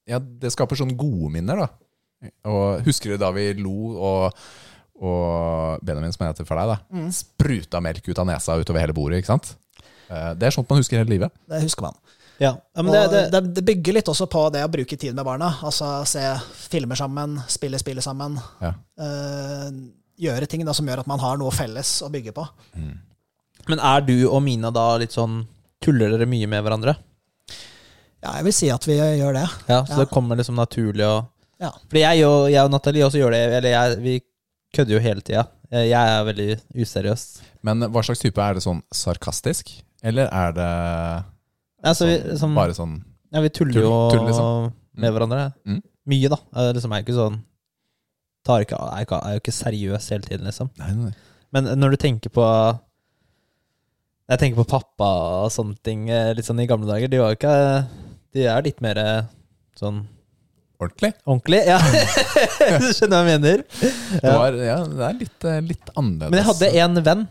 ja, det skaper sånne gode minner. da. Og Husker du da vi lo og, og Benjamin, som jeg heter for deg, da, Mm. spruta melk ut av nesa utover hele bordet? ikke sant? Eh, Det er sånt man husker hele livet. Det husker man. Ja. ja, men det, det, det, bygger litt også på det å bruke tid med barna. Altså se filmer sammen, spille spillet sammen. Ja. eh, gjøre ting da, som gjør at man har noe felles å bygge på. men er du og Mina da litt sånn Tuller dere mye med hverandre? Ja, jeg vil si at vi gjør det. Ja, Så Ja. det kommer liksom naturlig å Ja. Fordi jeg og, jeg og Nathalie også gjør det. Eller jeg, vi kødder jo hele tida. Jeg er veldig useriøs. Men hva slags type? Er det sånn sarkastisk? Eller er det Altså, vi, sånn, som, bare sånn ja, vi tuller jo tull, liksom? med hverandre. Mm. Mye, da. Jeg, liksom, er ikke sånn tar ikke, er, ikke, er jo ikke seriøs hele tiden, liksom. Nei, nei, nei. Men når du tenker på Jeg tenker på pappa og sånne ting eh, litt sånn i gamle dager. De var jo ikke De er litt mer eh, sånn Ordentlig? ordentlig. Ja, du skjønner hva jeg mener. Det, var, ja, det er litt, eh, litt annerledes. Men jeg hadde en venn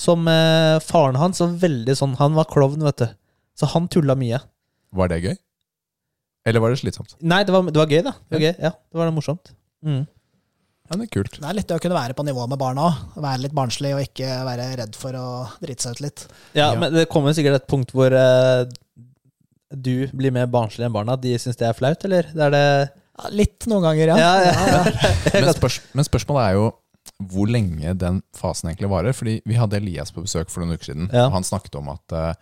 som eh, faren hans var veldig sånn Han var klovn, vet du. Så han tulla mye. Var det gøy? Eller var det slitsomt? Nei, det var, det var gøy, da. Det var gøy, ja, det var det morsomt. Mm. Ja, det er kult. Det er litt å kunne være på nivå med barna òg. Være litt barnslig og ikke være redd for å drite seg ut litt. Ja, Ja. men det kommer sikkert et punkt hvor eh, du blir mer barnslig enn barna. De syns det er flaut, eller? Det er det Ja, litt noen ganger, ja. Ja, ja. Men, spørs, men spørsmålet er jo hvor lenge den fasen egentlig varer. Fordi vi hadde Elias på besøk for noen uker siden, Ja. og han snakket om at eh,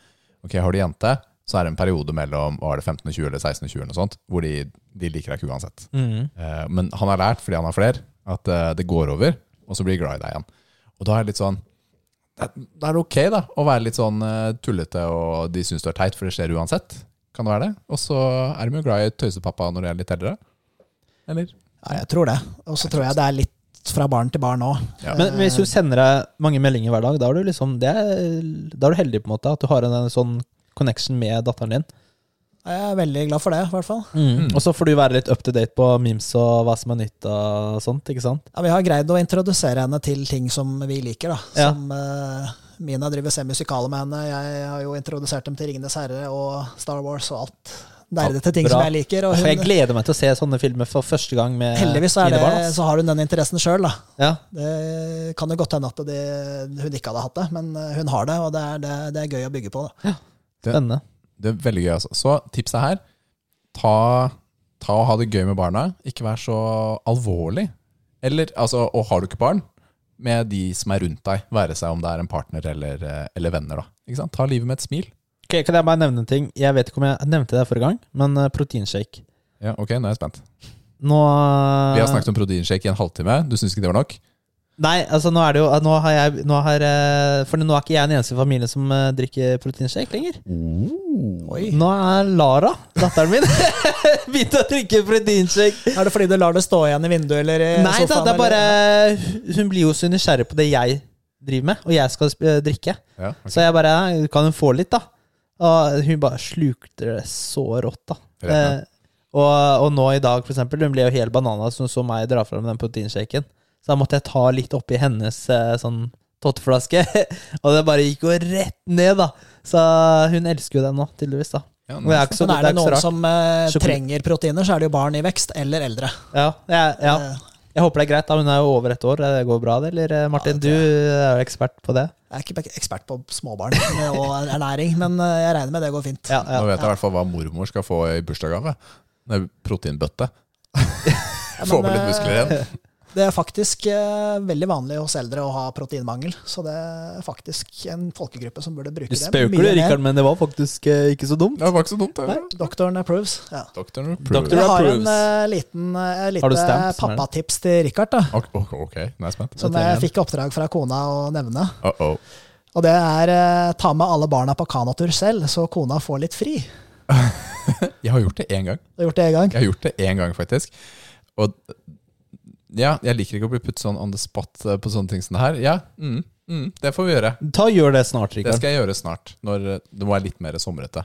ok, har du jente, så er det en periode mellom var det, 15 og 20 eller 16 og 20 eller noe sånt, hvor de, de liker deg ikke uansett. Mm. Eh, men han har lært, fordi han har flere, at eh, det går over, og så blir de glad i deg igjen. Og da er det litt sånn Da er det ok da, å være litt sånn tullete, og de syns du er teit, for det skjer uansett. Kan det være det? Og så er de jo glad i tøysepappa når de er litt eldre. Eller? Ja, jeg tror det. Og så tror jeg det er litt fra barn til barn òg. Ja. Men hvis du sender deg mange meldinger hver dag, da er du liksom det er, Da er du heldig, på en måte, at du har en, en sånn connection med datteren din. Jeg er veldig glad for det, i hvert fall. Mm. Og så får du være litt up to date på memes og hva som er nytt og sånt, ikke sant? Ja, Vi har greid å introdusere henne til ting som vi liker. da. Ja. Som eh, Mina driver ser musikale med henne. Jeg har jo introdusert dem til Ringenes herre og Star Wars og alt. Nerdete ting Bra. som jeg liker. Og hun, jeg gleder meg til å se sånne filmer for første gang med heldigvis så, er mine det, barn. så har hun den interessen sjøl. Ja. Det kan jo godt hende at det, hun ikke hadde hatt det, men eh, hun har det, og det er, det, det er gøy å bygge på. Da. Spennende. Det er veldig gøy, altså. Så tipset her ta, ta og ha det gøy med barna. Ikke vær så alvorlig. Eller, altså, og har du ikke barn, med de som er rundt deg, være seg om det er en partner eller, eh, eller venner. da. Ikke sant? Ta livet med et smil. Ok, kan jeg bare nevne en ting? Jeg vet ikke om jeg nevnte det forrige gang, men eh, proteinshake. Ja, ok, nå er jeg spent. Nå Vi har snakket om proteinshake i en halvtime. Du syns ikke det var nok? Nei, altså nå er det jo Nå har jeg nå har, eh, For nå er ikke jeg den eneste i familien som eh, drikker proteinshake lenger. Oi. Nå er Lara, datteren min, begynt å drikke proteinshake. Er det fordi du lar det stå igjen i vinduet eller i Nei da, sofaen? det er bare eller? Hun blir jo så nysgjerrig på det jeg driver med, og jeg skal eh, drikke. Ja, okay. Så jeg bare Kan hun få litt, da? Og hun bare slukte det så rått, da. Rett ja. Eh, og, og nå i dag, for eksempel, hun ble jo helt banana som hun så meg dra fram den proteinshaken. Så da måtte jeg ta litt oppi hennes eh, sånn totteflaske, og det bare gikk jo rett ned, da. Så hun elsker jo den nå, tydeligvis, da. Ja, men, er så, Men er det noen rart. som uh, trenger proteiner, så er det jo barn i vekst eller eldre. Ja, jeg, ja. Eh, jeg håper det er greit. da Hun er jo over et år. Det går bra, det? Eller Martin, Ja, du er jo ekspert på det. Jeg er ikke ekspert på småbarn og ernæring, men jeg regner med det går fint. Ja, ja. Nå vet jeg i hvert fall hva mormor skal få i bursdagsgave. Proteinbøtte. Ja, Få med litt muskler igjen. Det er faktisk eh, veldig vanlig hos eldre å ha proteinmangel, så det er faktisk en folkegruppe som burde bruke det du, spøker det, Rikard, men det var faktisk eh, ikke så dumt. Det var ikke så dumt. Det. doktoren approves. Ja. Doktoren approves. Jeg har en approves. eh, liten, uh, lite pappatips til Rikard, da, Ok, okay. jeg spent. som jeg fikk oppdrag fra kona å nevne. Uh -oh. Og det er eh, ta med alle barna på kanotur selv, så kona får litt fri. Jeg har gjort det én gang. Du har gjort det en gang? Jeg har gjort det én gang, faktisk. Og ja, jeg liker ikke å bli puttet sånn on the spot eh, på sånne ting som det her. Ja, mm, mm, det får vi gjøre. Ta Gjør det snart, Rikard. Det skal jeg gjøre snart, når eh, det må være litt mer somrete.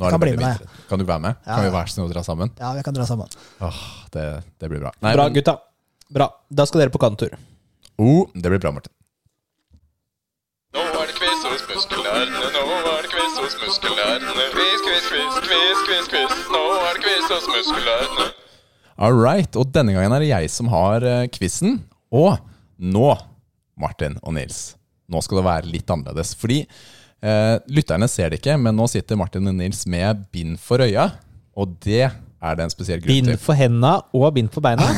Nå er Kan det bli med, vinter. Kan du være med? Ja, Kan vi være så snill å dra sammen? Ja, vi kan dra sammen. Åh, det, det blir bra. Nei, Bra, men- gutta. Bra. Da skal dere på kantur. Oh, det blir bra, Martin. Nå er det quiz hos muskelnerdene, nå er det quiz hos muskelnerdene. Quiz, quiz, quiz, quiz, quiz, quiz. Nå er det quiz hos muskelnerdene. All right, og denne gangen er det jeg som har uh, quizen. Og nå, Martin og Nils, nå skal det være litt annerledes. Fordi eh, lytterne ser det ikke, men nå sitter Martin og Nils med bind for øya. Og det er det en spesiell grunn Bind til. for henda og bind for beina.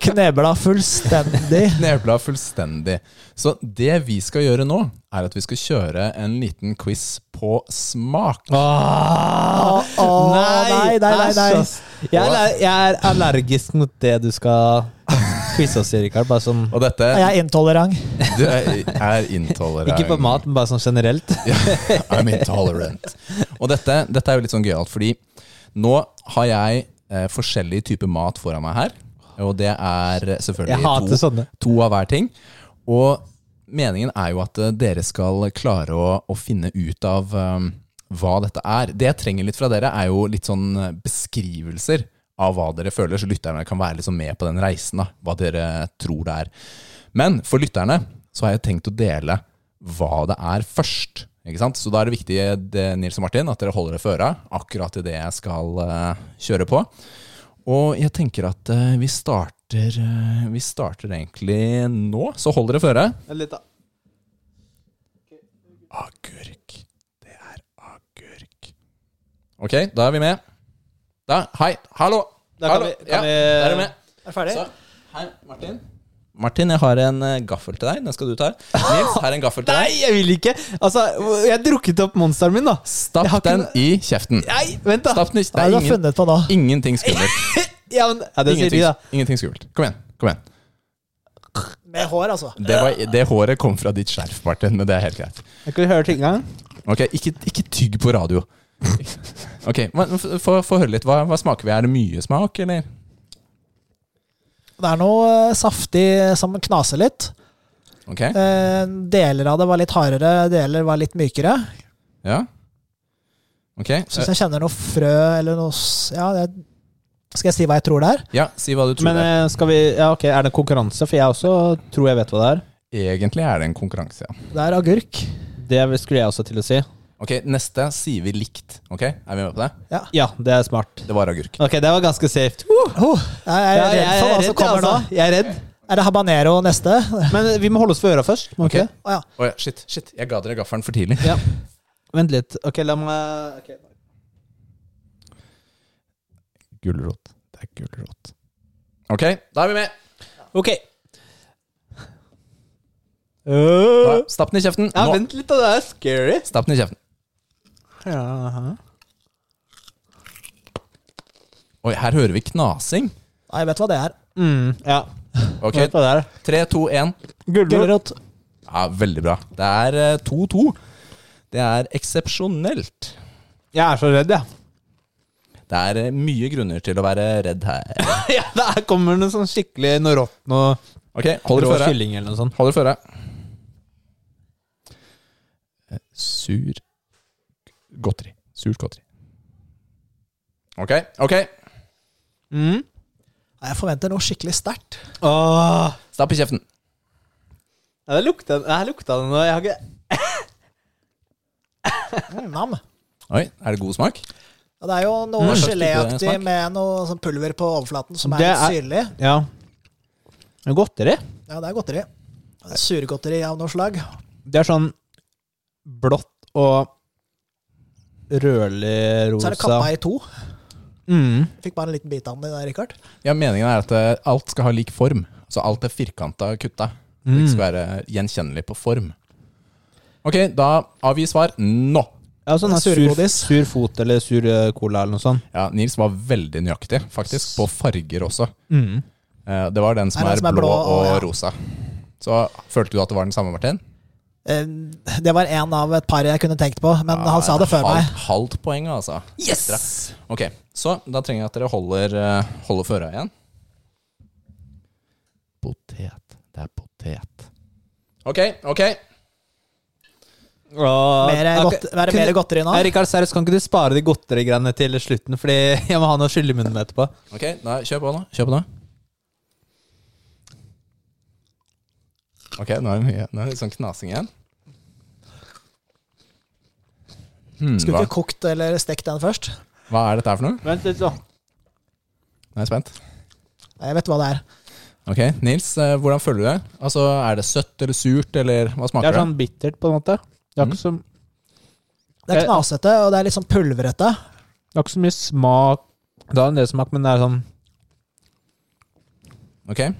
Knebla fullstendig. Knebla fullstendig. Så det vi skal gjøre nå, er at vi skal kjøre en liten quiz på smak. Åh, Åh, nei, nei, nei, nei. Jeg er, jeg er allergisk mot det du skal quize oss i, Rikard. Bare sånn Og dette Jeg er intolerant. Du er, er intolerant. Ikke på mat, men bare sånn generelt. I'm intolerant. Og dette, dette er jo litt sånn gøyalt, fordi nå har jeg eh, forskjellige typer mat foran meg her. Og det er selvfølgelig to, to av hver ting. Og meningen er jo at eh, dere skal klare å, å finne ut av um, hva dette er. Det jeg trenger litt fra dere, er jo litt sånn eh, beskrivelser av hva dere føler, så lytterne kan være liksom med på den reisen. da, Hva dere tror det er. Men for lytterne så har jeg tenkt å dele hva det er først. Ikke sant? Så da er det viktig det, Nils og Martin, at dere holder dere for øra akkurat i det jeg skal uh, kjøre på. Og jeg tenker at uh, vi starter uh, Vi starter egentlig nå, så hold dere for øret. Litt, da. Agurk. Det er agurk. Ok, da er vi med. Da, hei, hallo! Da kan hallo. vi- kan ja, vi- da er du med. Er ferdig? Så, hei, Martin. Martin, jeg har en eh, gaffel til deg. Den skal du ta. Nils, her er en gaffel til Nei, deg. jeg vil ikke! Altså, jeg drukket opp monsteren min, da. Jeg Stapp har ikke den i kjeften. Nei, vent, da. Stapp den i Det Hva er det du har ingen, funnet på nå? ingenting skummelt. Ja, men, ja, det sier Ingenting, de, da. ingenting skummelt. Kom igjen. kom igjen Med hår, altså. det, var, det håret kom fra ditt skjerf, Martin, men det er helt greit. Jeg kan høre ting engang. Ok, Ikke, ikke tygg på radio. Ok, Få høre litt. Hva, hva smaker vi? Er det mye smak, eller? Det er noe eh, saftig som knaser litt. Ok, Eh, deler av det var litt hardere, deler var litt mykere. ja. Ok, Syns eh, jeg kjenner noe frø eller noe Ja, det, skal jeg si hva jeg tror det er? ja, si hva du tror Men det er. eh, skal vi Ja, ok, er det konkurranse? For jeg også tror jeg vet hva det er. Egentlig er det en konkurranse, ja. Det er agurk. Det skulle jeg også til å si. Ok, neste sier vi likt. Ok, er vi med på det? Ja, det er smart. Det var agurk. Ok, det var ganske safe. Oh, jeg er Ja, redd jeg for er hva som redd, kommer nå. altså. Jeg er redd. Er det habanero neste? Men vi må holde oss for øra først. må vi ikke? ja. Oi, shit, shit, jeg ga dere gaffelen for tidlig. Ja. Vent litt. Ok, la meg ok. Gulrot. Det er gulrot. Ok, da er vi med. Ok. Da, stapp den i kjeften. Ja, Nå. vent litt, da. Det er scary. Stapp den i kjeften. Ja. Oi, her hører vi knasing. Nei, jeg vet hva det er. Mm, ja. Ok, Vet hva det er. tre, to, én. Gulrot. Ja, veldig bra. Det er eh, 2-2. Det er eksepsjonelt. Jeg er så redd, jeg. Det er eh, mye grunner til å være redd her. Ja. Der kommer det sånn skikkelig noe rått noe Ok, hold rå dere føre. kylling eller noe sånt. Føre. Eh, Sur godteri. Surt godteri. Ok, ok. Mm. Jeg forventer noe skikkelig sterkt. Åh. Stapp i kjeften. Ja, det lukta, jeg lukta det nå. Jeg har ikke Mm, Nam. Oi, er det god smak? Ja, det er jo noe mm. geléaktig med noe sånn pulver på overflaten som er litt syrlig. Ja. Det er Godteri. Ja, det er godteri. Det er Surgodteri av noe slag. Det er sånn blått og rødlig Så er det kappa i to. Mm. Fikk bare en liten bit av den der, Rikard. Ja, Meningen er at eh, alt skal ha lik form. Så alt er firkanta kutta. Det Mm. skal være gjenkjennelig på form. Ok, da avgi svar nå. Ja, sånn Det er sur, sur fot eller sur eh, cola eller noe sånt. Ja, Nils var veldig nøyaktig, faktisk. På farger også. Mm. Eh, Det var den som er, den som er blå, blå og og- ja. rosa. Så følte du at det var den samme, Martin? Eh, Det var en av et par jeg kunne tenkt på, men han sa det før meg. halvt, Halvt poeng, altså. Yes! Ok, Så da trenger jeg at dere holder, holder holder føra igjen. Potet. Det er potet. Ok, ok. Mer godt, være mer godteri nå. Nei, Rikard, seriøst, kan ikke du spare de godterigreiene til slutten? Fordi jeg må ha noe skyld i munnen etterpå. Ok, da Kjør på nå. Kjør på nå. Ok, nå er det mye Nå er det litt sånn knasing igjen. Hmm, Skulle hva, ikke kokt eller stekt den først. hva er dette her for noe? Vent litt, så. Nå er jeg spent. Nei, Jeg vet hva det er. Ok, Nils, eh, hvordan føler du det? Altså, Er det søtt eller surt, eller hva Det smaker er det? sånn bittert, på en måte. Det er Mm. ikke så, Det er knasete, og det er litt sånn pulverete. det er ikke så mye smak Det har en del smak, men det er sånn Ok.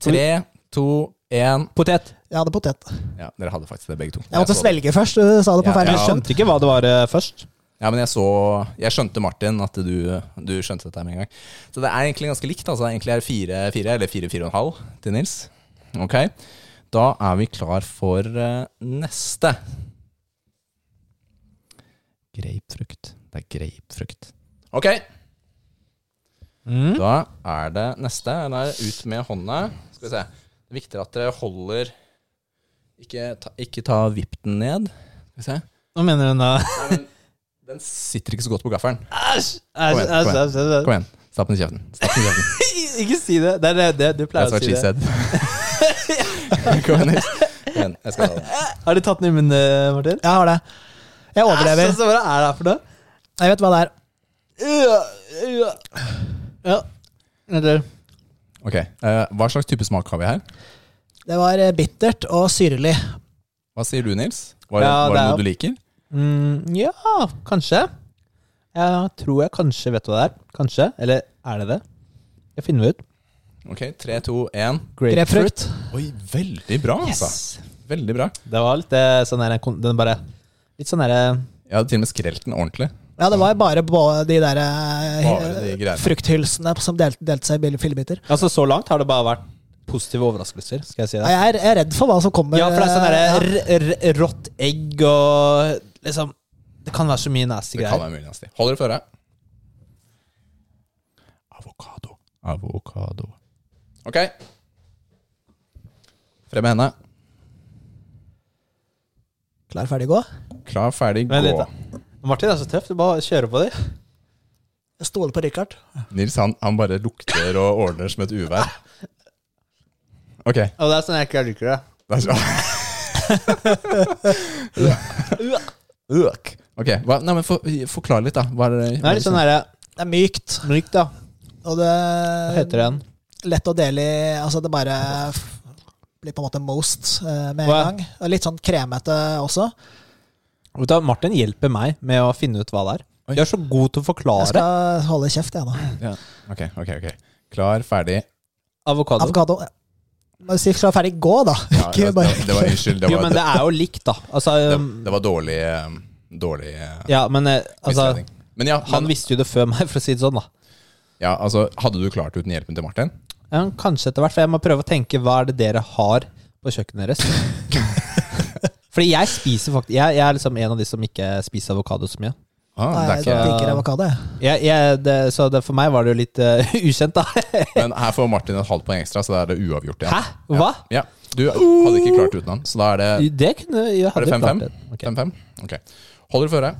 Tre, to, én Potet. Jeg hadde potet. Ja, dere hadde faktisk det, begge to. Jeg måtte så det. svelge først. Du sa det på Ja, feil Jeg ja. skjønte ikke hva det var eh, først. Ja, men jeg så Jeg skjønte, Martin, at du, du skjønte dette med en gang. Så det er egentlig ganske likt. Altså. Egentlig er det fire, fire eller fire, fire og en halv til Nils. Ok. Da er vi klar for eh, neste. Grapefrukt. Det er grapefrukt. Ok, Mm. da er det neste. Den er ut med hånda. Skal vi se. Er viktigere at dere holder Ikke ta, ikke ta vipp ned. Skal vi se. Hva mener du da? Nei, men den sitter ikke så godt på gaffelen. Æsj! Kom æsj, igjen, kom æsj. Kom igjen. Stapp den i kjeften. Stapp den i kjeften. Ikke si det. Det er det, det du pleier That's å what si she det. said. Kom igjen, igjen, jeg skal ta den. Har du tatt den i munnen, eh, Martin? Jeg har det. Jeg overlever. Æsj, altså, hva er det her for noe? Jeg vet hva det er. Ja. Eller Ok, eh, Hva slags type smak har vi her? Det var eh, bittert og syrlig. Hva sier du, Nils? Var, Ja, var det noe du liker? mm, Ja, kanskje. Jeg tror jeg kanskje vet hva det er. Kanskje. Eller er det det? Jeg finner det ut. Ok, Tre, to, én. Grapefruit. Oi, veldig bra, altså. Veldig bra. Det var litt eh, sånn her den bare Litt sånn herre hadde til og med skrelt den ordentlig. Ja, det var bare bå- de der eh, Bare de frukthylsene som delte, delte seg i fillebiter. Altså, så langt har det bare vært positive overraskelser, skal jeg si det. Jeg er, jeg er redd for hva som kommer. Ja, for det er sånn eh, r- rått egg og liksom Det kan være så mye nasty Det kan være mye nasty. Hold dere for deg. Avokado. Avokado. Ok. Frem med henne. Klar, ferdig, gå. Klar, ferdig, gå. Martin er så tøff. Du bare kjører på dem. Jeg stoler på Richard. Nils han, han bare lukter og ordner som et uvær. Ok. Og det er sånn jeg ikke liker det. Det er så. Øk. Ok, hva, nei, men for, Forklar litt, da. Hva er det, hva er det, sånn herre Det er mykt, mykt, ja. og det Hva heter det igjen? lett å dele i Altså, det bare blir på en måte most eh, med en Hva? gang. Og litt sånn kremete også. Vet du, Martin hjelper meg med å finne ut hva det er. Oi. Du er så god til å forklare. Jeg skal holde kjeft, jeg, da. ja. Ok, ok, ok. Klar, ferdig. Avokado. Avokado. Må si klar, ferdig, gå, da. Ja, Ikke det, bare det, det var Unnskyld. Det Jo, men det er jo likt, da. Altså, det, um, det var dårlig eh, Dårlig eh, ja, men eh, altså. Men ja, han men, visste jo det før meg, for å si det sånn, da. ja, altså, hadde du klart uten hjelpen til Martin? Ja, kanskje etter hvert, for jeg må prøve å tenke hva er det dere har på kjøkkenet deres. Fordi jeg spiser faktisk jeg, jeg er liksom en av de som ikke spiser avokado så mye. Ah, Nei, er jeg liker avokado, jeg. Så det, for meg var det jo litt uh, ukjent, da. men her får Martin et halvt poeng ekstra, så da er det uavgjort igjen. Hæ? Hva? Ja, Du hadde ikke klart uten han, så da er det Det kunne jeg Er det hadde 5-5? klart det. Ok. 5-5? Ok. Holder du føre?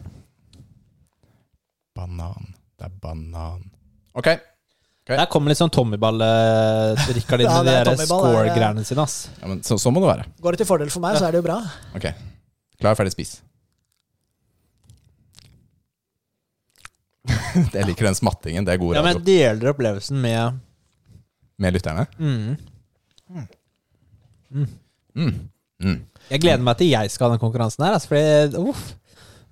Banan. Det er banan. Ok. Der kommer litt sånn Tommyball eh, inn Ja, med det de score-greiene sine. ass. Ja, men så, så må det være. Går det til fordel for meg, så er det jo bra. Ok. Klar, ferdig, spis. jeg liker den smattingen. Det er god Ja, men jeg deler opplevelsen med Med lytterne. mm. Mm. Mm. Jeg gleder meg til jeg skal ha den konkurransen her. Altså, fordi, uff,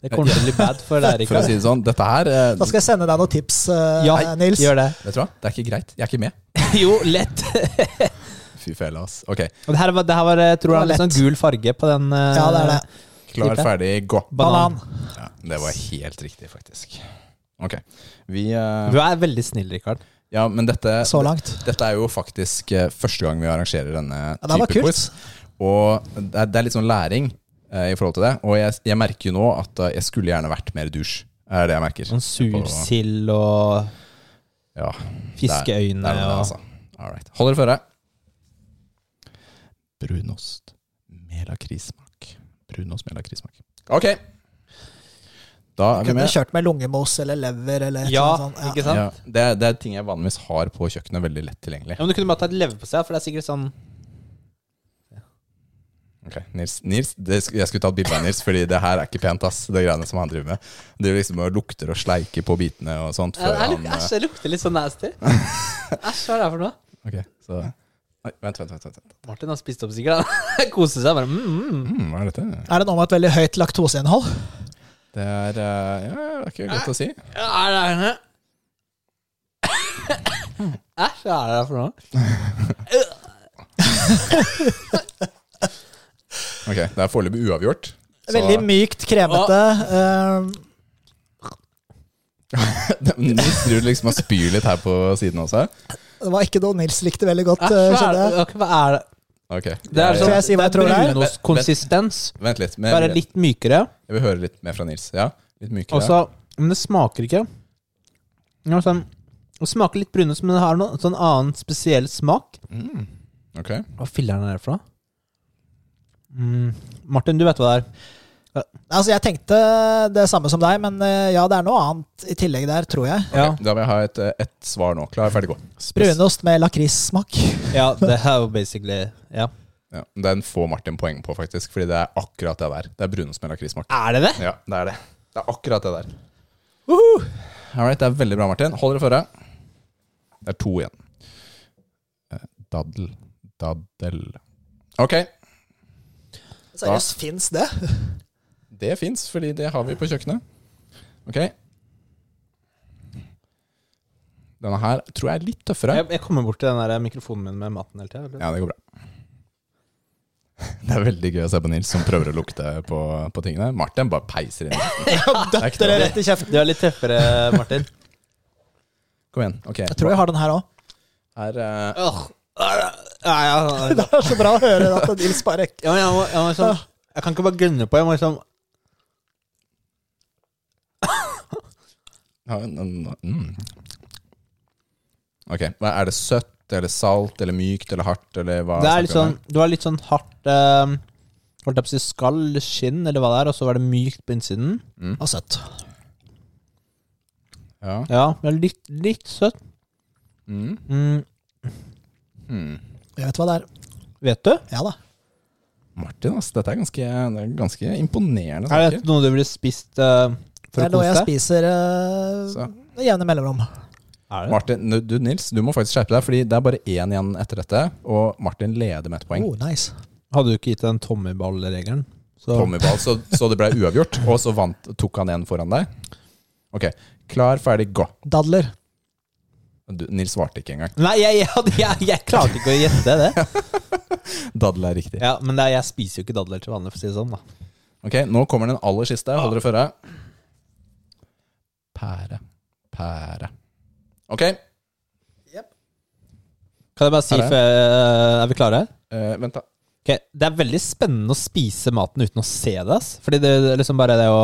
det kommer til å bli bad for deg, For å Rikard. si det sånn, dette her eh, Da skal jeg sende deg noen tips, eh, Ja, Nils. gjør det. Vet du hva? Det er ikke greit. Jeg er ikke med. Jo, lett. Fy fela, ass. Ok. Og det her var, det her var jeg tror er litt sånn gul farge på den. eh, Ja, det er det. Klar, Type. ferdig, gå. Banan. Ja, det var helt riktig, faktisk. Ok. Vi eh, Du er veldig snill, Rikard. Ja, men dette Så langt. Dette er jo faktisk eh, første gang vi arrangerer denne Ja, det var type kult. quiz. Og det er, det er litt sånn læring eh, i forhold til det. Og jeg, jeg merker jo nå at eh, jeg skulle gjerne vært mer dusj. Er det jeg merker. Sånn sursild og Ja, fiskeøyne det var det, og altså. All right. Hold dere føre. Brunost med lakrismak. Brunost med lakrismak. Ok. Da er vi Kunne med. kjørt med lungemos eller lever eller Ja, sånt. ikke sant? Ja, det, er- det er ting jeg vanligvis har på kjøkkenet, veldig lett tilgjengelig. Ja, men Du kunne bare tatt leverpostei, for det er sikkert sånn Ok, Nils, Nils det, Jeg skulle tatt bilde av Nils, Fordi det her er ikke pent, ass. Det greiene som han driver med. Det er liksom lukter og sleiker på bitene og sånt. Ja, Før det er han, eh, Æsj, det lukter litt sånn nasty. Æsj, hva er det her for noe? ok, så Oi, vent, vent, vent, vent. Martin har spist opp sikkert. Han koser seg bare. Mm, mm. Mm, hva er dette? Er det noe med et veldig høyt laktoseinnhold? Det er uh, Ja, det er ikke godt å si. Ja, er det her Æsj, hva er det her for noe? Ok, Det er foreløpig uavgjort. så- Veldig mykt, kremete. eh, Nils driver liksom og spyr litt her på siden også. det var ikke noe Nils likte veldig godt, Æsj, eh, hva er det? Hva er det? Okay. Det er sånn, jeg si hva jeg tror det er? brunostkonsistens. Vent litt. Men Bare litt mykere. Jeg vil høre litt mer fra Nils. Ja, litt mykere. Også, Men det smaker ikke ja, sånn, Det smaker litt brunost, men det har noe sånn annen spesiell smak. mm, ok. Hva filler'n er det for noe? Mm. Martin, du vet hva det er? Altså, jeg tenkte det samme som deg, men eh, ja, det er noe annet i tillegg der, tror jeg. Ok, Ja, Da vil jeg ha et, eh, et svar nå. Klar, ferdig, gå. Brunost med lakrissmak. ja det er jo basically Ja. Ja, Den får Martin poeng på, faktisk. Fordi det er akkurat det der. Det er brunost med lakrissmak. Er det det? Ja, det er det. Det er akkurat det der. All right, det er veldig bra, Martin. Hold dere føre. Det er to igjen. Eh, Daddel. Daddel. Ok, Seriøst, fins det? det fins, fordi det har vi på kjøkkenet. Ok. Denne her tror jeg er litt tøffere. Jeg, jeg kommer bort til den der mikrofonen min med maten hele tida. Ja, det går bra. Det er veldig gøy å se på Nils som prøver å lukte på, på tingene. Martin bare peiser inn. Det er ikke rett i kjeften. Du er litt tøffere, Martin. Kom igjen. ok. Jeg tror jeg har den her òg. Her, eh, Åh, ja, ja, Det er så bra å høre at Nils bare ja, jeg, må, jeg, må liksom, jeg kan ikke bare gunne på. Jeg må liksom Ja, mm. Ok, hva Er det søtt, eller salt eller mykt eller hardt, eller hva Det er litt snakker vi sånn, om du har litt sånn hardt eh, Holdt jeg på å si skall, skinn, eller hva det er, og så var det mykt på innsiden. Og søtt. Ja. Ja, men litt, litt søtt. Mm. Mm, Hmm. Jeg vet hva det er. vet du? Ja da. Martin, ass, dette er ganske, det er ganske imponerende Er det noe du ville spist eh, Det er å noe jeg spiser uh, med jevne mellomrom. Er det? Martin, du Nils, du må faktisk skjerpe deg, fordi det er bare én igjen etter dette, og Martin leder med ett poeng. Oh, nice. Hadde du ikke gitt den tommyballregelen? Så Tommyball, så, så det ble uavgjort, og så vant, tok han en foran deg. Ok, klar, ferdig, gå. Dadler. Du, Nils svarte ikke engang. Nei, jeg, jeg, jeg, jeg klarte ikke å gjette det. Dadel er riktig. Ja, Men det, er- jeg spiser jo ikke dadler til vanlig, for å si det sånn. da Ok, nå kommer den aller siste. Hold dere føre. Pære. Pære. Ok, Kan jeg bare si før eh, Er vi klare? Uh, vent da. Ok, Det er veldig spennende å spise maten uten å se det. ass Fordi det er liksom bare det å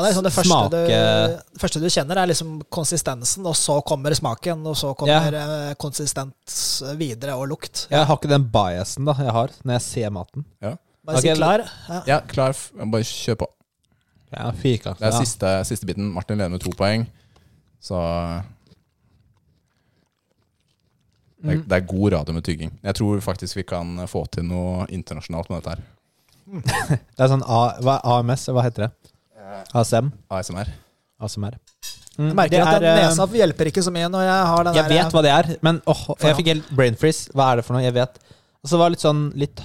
Ja, det, er liksom det, første du, det første du kjenner, er liksom konsistensen, og så kommer smaken, og så kommer ja. konsistens videre, og lukt. Jeg har ikke den biasen da jeg har når jeg ser maten. Ja, Bare okay. si klar. Ja. ja klar. Bare kjør på. Ja, fika, Det er Ja. siste, siste biten. Martin leder med to poeng. Så det er, det er god radio med tygging. Jeg tror faktisk vi kan få til noe internasjonalt med dette her. Det er sånn A, hva AMS, hva heter det? ASM? ASMR. ASMR. Jeg merker Det at er, den eh, nesa hjelper ikke så mye når jeg har den Jeg der vet hva det er, men åh, jeg Forhånd. fikk helt brain freeze. Hva er det for noe? Jeg vet. Og så var det litt sånn litt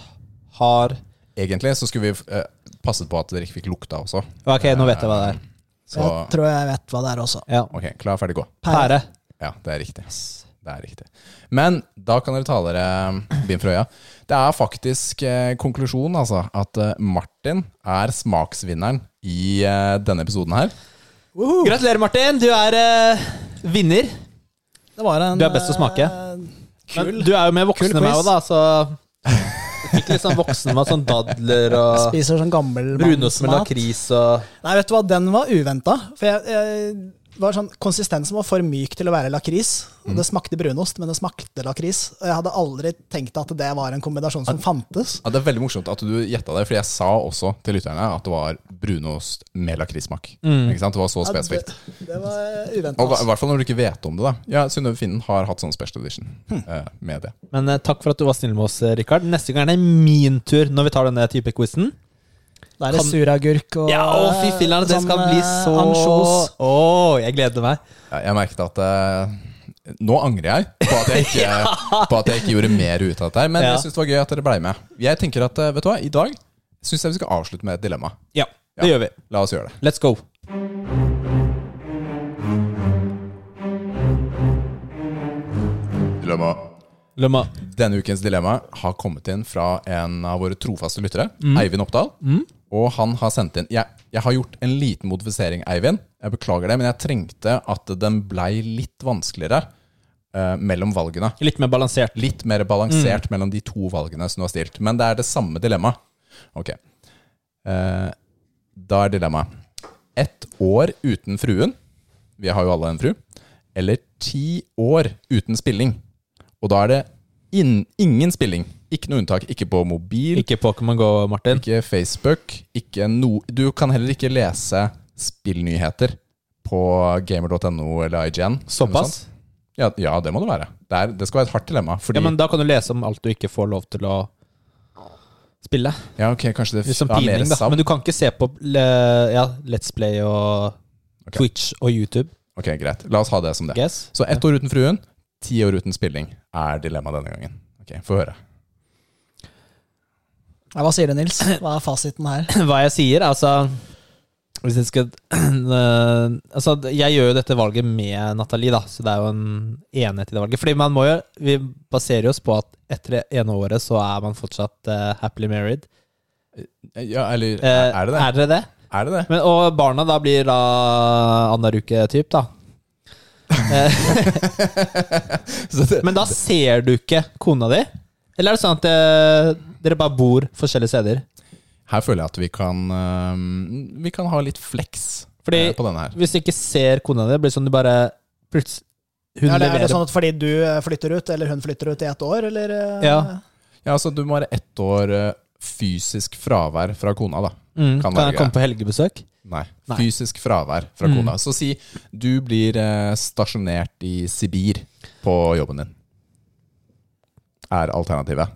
hard Egentlig så skulle vi eh, passet på at dere ikke fikk lukta også. Ok, nå vet jeg hva det er. Så Jeg tror jeg vet hva det er også. Ja. ok, klar, ferdig, gå. Pære. Ja, det er riktig. Det er riktig. Men da kan dere ta dere bind for øya. Det er faktisk eh, konklusjonen, altså, at eh, Martin er smaksvinneren i eh, denne episoden her. Gratulerer, Martin. Du er eh, vinner. Det var en Du er best til å smake. eh, Men Kul. du er jo mer voksen Kul enn meg quiz. òg, da, så Du fikk litt sånn voksen med sånn dadler og Spiser sånn gammel brunost med mannsmat. lakris og Nei, vet du hva, den var uventa. For jeg, jeg var sånn, konsistensen var for myk til å være lakris. Mm. Det smakte brunost, men det smakte lakris. Og jeg hadde aldri tenkt at det var en kombinasjon som fantes. Ja, det er veldig morsomt at du gjetta det, for jeg sa også til lytterne at det var brunost med lakrissmak. Ikke sant? Det var så Ja, spesifikt. det, det var uventet, Og I hvert fall når du ikke vet om det. da Ja, Synnøve Finnen har hatt sånn special edition eh, med det. Men eh, takk for at du var snill med oss, eh, Rikard. Neste gang er det min tur når vi tar denne type quizen. Da er det Kan- suragurk og Ja, å fy filler'n, det sånn, skal bli eh, så ansjos. Å, jeg gleder meg. Ja, jeg merket at eh, Nå angrer jeg på at jeg ikke, på at jeg ikke gjorde mer ut av dette. her, Men Ja. jeg syns det var gøy at dere blei med. Jeg tenker at, eh, vet du hva, I dag syns jeg vi skal avslutte med et dilemma. Ja, det Ja. gjør vi. La oss gjøre det. Let's go. Dilemma. Lumma. Denne ukens dilemma har kommet inn fra en av våre trofaste lyttere, Eivind Oppdal. Og han har sendt inn jeg, jeg har gjort en liten modifisering, Eivind. Jeg beklager det, men jeg trengte at den blei litt vanskeligere eh, mellom valgene. Litt mer balansert. Litt mer balansert mellom de to valgene som du har stilt. Men det er det samme dilemmaet. Ok. Eh, da er dilemmaet ett år uten fruen. Vi har jo alle en fru. Eller ti år uten spilling. Og da er det in ingen spilling. Ikke noe unntak. Ikke på mobil, ikke, Pokémon Go, Martin. Ikke Facebook. Ikke no, du kan heller ikke lese spillnyheter på gamer.no eller IGN. Såpass? Ja, ja, det må det være. Det, er, det skal være et hardt dilemma. Fordi, Ja, men da kan du lese om alt du ikke får lov til å spille. ja, ok, kanskje det Litt som pining, mer savn. Men du kan ikke se på ja, Let's Play og okay. Twitch og YouTube. Ok, greit. La oss ha det som det. Guess? Så ett år uten fruen, ti år uten spilling er dilemmaet denne gangen. Ok, Få høre. Ja, hva sier du, Nils? Hva er fasiten her? Hva jeg sier, altså Hvis jeg skal eh, Altså, jeg gjør jo dette valget med Nathalie, da, så det er jo en enighet i det valget. Fordi man må jo Vi baserer oss på at etter det ene året så er man fortsatt uh, happily married. Ja, eller Eh, er det det? Er det det? Er det det? Men, og barna da blir da annenhver uke-typ, da. Eh, Men da ser du ikke kona di? Eller er det sånn at eh, dere bare bor forskjellige steder? Her føler jeg at vi kan øhm, Vi kan ha litt flex Fordi eh, på denne her. hvis du ikke ser kona di, blir det sånn du bare plutselig hun Ja, leverer. er det sånn at fordi du eh, flytter ut, eller hun flytter ut i ett år, eller? Ja. Ja, altså Du må være ett år fysisk fravær fra kona, da. mm, kan Kan, jeg komme på helgebesøk? Nei. Nei. Fysisk fravær fra Mm. kona. Så si du blir stasjonert i Sibir på jobben din. Er alternativet.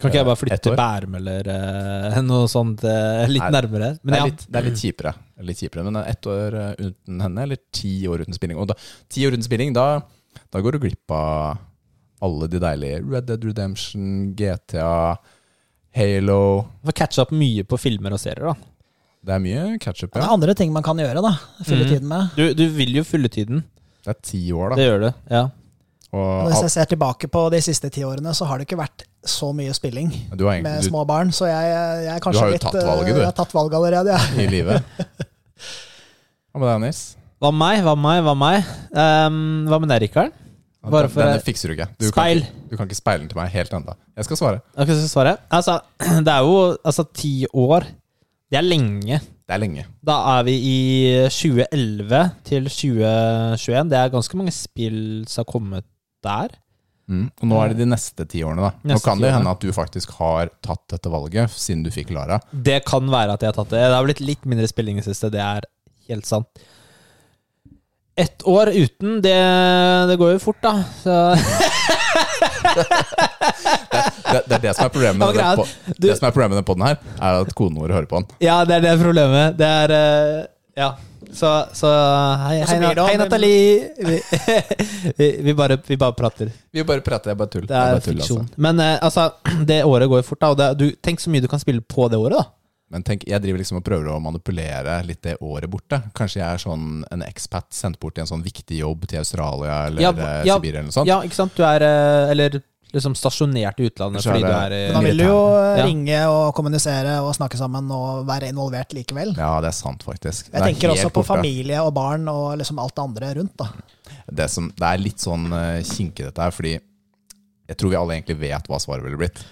Kan ikke jeg bare Eh, flytte til? Bærum eller uh, noe sånt uh, litt Nei, nærmere? Men det, er ja. litt, det er litt kjipere. Er Litt kjipere Men ett år eh, uten henne, eller ti år uten spilling. Og da, ti år uten spilling, da, da går du glipp av alle de deilige Red Dead Redemption, GTA, Halo Får catcha opp mye på filmer og serier, da. Det er mye catch-up, ja. Det er andre ting man kan gjøre, da. Fylle mm. tiden med. Du, du vil jo fylle tiden. Det er ti år, da. Det gjør du. Ja. Og Hvis jeg ser tilbake på de siste ti årene, så har det ikke vært så mye spilling egentlig, med små barn, så jeg, jeg er kanskje har jo litt tatt eh, valget, du. Jeg har tatt valget allerede, ja. i livet. Hva med deg, Nils? Hva med meg? Hva med meg? Hva med meg? Um, hva med deg, Rikard? Bare for- Denne fikser du ikke. Du Speil. Kan ikke. Du kan ikke speile den til meg helt ennå. Jeg skal svare. Ok, skal svare? Altså, det er jo altså ti år. Det er lenge. Det er lenge. Da er vi i 2011 til 2021. Det er ganske mange spill som har kommet der. Mm. Og nå er det de neste ti årene, da. Nå kan det hende at du faktisk har tatt dette valget, siden du fikk Lara. Det kan være at jeg har tatt det. Det har blitt litt mindre spilling i det siste. Det er helt sant. Ett år uten, det, det går jo fort, da. Så, Det, det er det som er problemet med, denne det som er problemet med denne her, er at konen vår hører på den. ja, det er det problemet. Det er eh, Ja. Så, så hei, hei, hei Nathalie. Vi, vi, vi, bare, vi bare prater. Vi bare prater, det er bare tull. Det er bare tull, fiksjon. altså. Men eh, altså, det året går jo fort, da. Og det, du, tenk så mye du kan spille på det året, da. Men tenk, jeg driver liksom og prøver å manipulere litt det året borte. Kanskje jeg er sånn en expat sendt bort i en sånn viktig jobb til Australia eller Ja, eh, ja, Sibir eller noe sånt. Ja, ikke sant? Du er eh, Eller liksom stasjonert i utlandet fordi du er eh, Men da vil du jo Ja. ringe og kommunisere og snakke sammen og være involvert likevel. Ja, det er sant, faktisk. Jeg er tenker også på borte. familie og barn og liksom alt det andre rundt. da. Det, som, det er litt sånn uh, kinkig dette her, fordi jeg tror vi alle egentlig vet hva svaret ville blitt.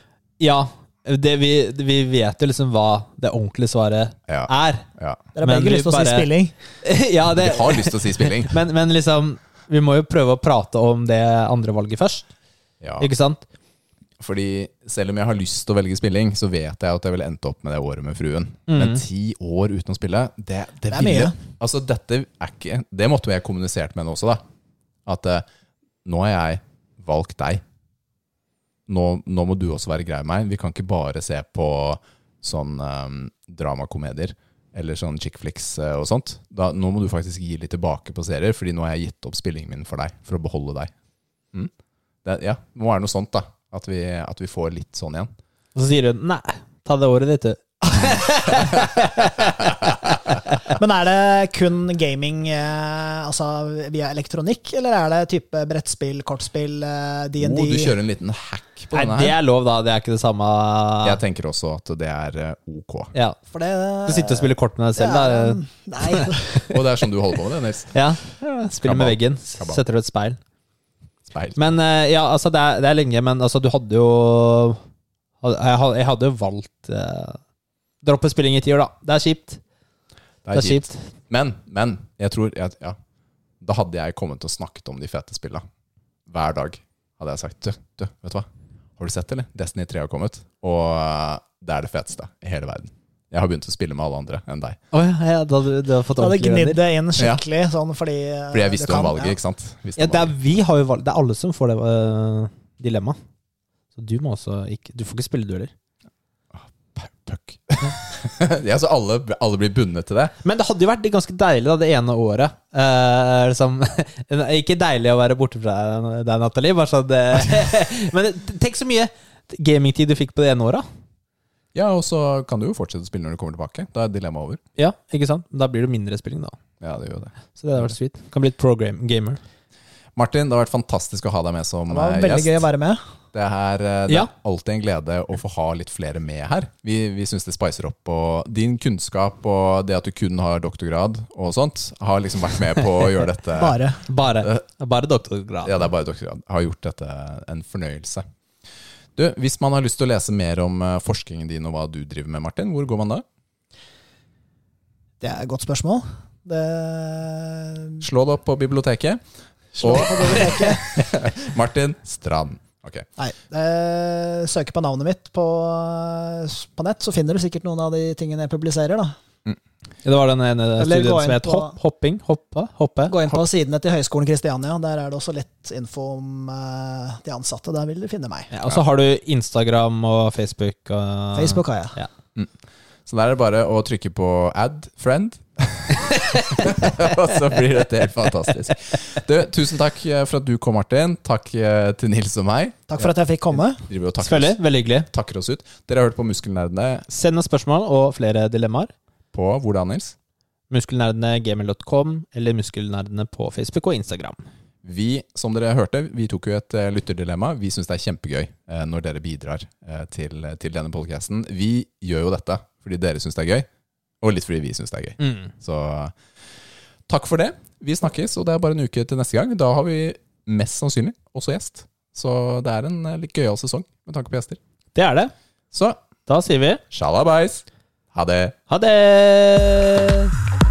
Ja. Det vi, vi vet jo liksom hva det ordentlige svaret Ja, er. ja. Dere har begge lyst til å bare- si spilling. ja, Vi har lyst til å si spilling. men, men liksom Vi må jo prøve å prate om det andre valget først. Ja. Ikke sant? Fordi selv om jeg har lyst til å velge spilling, så vet jeg at jeg ville endt opp med det året med fruen. Mm. Men ti år uten å spille, det, det, Det er ville. Altså, dette er ikke Det måtte jeg kommunisert med henne også, da. At eh, nå har jeg valgt deg. Nå, nå må du også være grei med meg. Vi kan ikke bare se på sånn um, dramakomedier eller sånn chick flicks eh, og sånt. Da, nå må du faktisk gi litt tilbake på serier, Fordi nå har jeg gitt opp spillingen min for deg, for å beholde deg. Mm? Det, ja, det må være noe sånt, da. At vi, at vi får litt sånn igjen. Og så sier du nei, ta det året ditt, du. Men er det kun gaming eh, altså via elektronikk, eller er det type brettspill, kortspill, eh, DND? Oh, du kjører en liten hack på Nei, denne det er lov, da. Det er ikke det samme. Jeg tenker også at det er eh, ok. Ja. For det, Du sitter og spiller kort med deg selv, er, da. Nei, Og det er sånn du holder på med det, Nils. Ja. Spiller med veggen. Kabal. Setter du et speil. Men eh, ja, altså, det er, det er lenge, men altså, du hadde jo Jeg hadde, jo valgt eh, droppe spilling i ti da. Det er kjipt. Det er kjipt. Men, men jeg tror jeg, ja, Da hadde jeg kommet og snakket om de fete spillene. Hver dag hadde jeg sagt du, du, vet du hva? Har du sett, eller? Destiny 3 har kommet, og eh, det er det feteste i hele verden. Jeg har begynt å spille med alle andre enn deg. Oh, ja, ja, da hadde du har fått du hadde ordentlige gnidd det inn skikkelig, sånn fordi eh, Fordi jeg du visste kan, om valget, ja. ikke sant? Visste Ja, det er, vi har jo valg, det er alle som får det uh, dilemmaet. Så du må også ikke Du får ikke spille, du heller. Puck. ja, så alle, alle blir bundet til det? Men det hadde jo vært ganske deilig da, det ene året. Eh, liksom, ikke deilig å være borte fra deg, Nathalie. Bare sånn, det- men tenk så mye gamingtid du fikk på det ene året. Ja, og så kan du jo fortsette å spille når du kommer tilbake. Da er dilemmaet over. Ja, ikke sant? Da blir det mindre spilling, da. Ja, det gjør det. Så det hadde vært sweet. Kan bli et pro-gamer. Martin, det har vært fantastisk å ha deg med som gjest. Det var eh, veldig gjest. gøy å være med. Det er, eh, det Ja. er alltid en glede å få ha litt flere med her. Vi, vi syns det spicer opp. Og din kunnskap og det at du kun har doktorgrad og sånt, har liksom vært med på å gjøre dette Bare. Bare, bare doktorgrad. Ja, det er bare doktorgrad. Har gjort dette en fornøyelse. Du, Hvis man har lyst til å lese mer om eh, forskningen din og hva du driver med, Martin, hvor går man da? Det er et godt spørsmål. Det Slå det opp på biblioteket. Slå Og- på biblioteket. Martin Strand. Okay. Nei, eh, søker på navnet mitt på, eh, på nett, så finner du sikkert noen av de tingene jeg publiserer. da. Det var den ene Eller studien som het hopp, hopping, hoppe, hoppe. Gå inn på sidene til Høgskolen Kristiania. Der er det også lett info om uh, de ansatte. Der vil du finne meg. Ja, og så har du Instagram og Facebook. Og, Facebook har jeg. Ja. Så der er det bare å trykke på add friend. og så blir dette helt fantastisk. Du, tusen takk eh, for at du kom, Martin. Takk eh, til Nils og meg. Takk for at jeg fikk komme. Selvfølgelig. Veldig hyggelig. takker oss ut. Dere har hørt på Muskelnerdene Send oss spørsmål og flere dilemmaer. På hvordan, Nils? Muskelnerdene.gmil.com eller Muskelnerdene på Facebook og Instagram. Vi, som dere hørte, vi tok jo et eh, lytterdilemma. Vi syns det er kjempegøy eh, når dere bidrar eh, til, til denne podcasten. Vi gjør jo dette fordi dere syns det er gøy, og litt fordi vi syns det er gøy. Så takk for det. Vi snakkes, og det er bare en uke til neste gang. Da har vi mest sannsynlig også gjest. Så det er en litt gøyal sesong med tanke på gjester. Det er det. Så Da sier vi sjalabais. Ha det. ha det!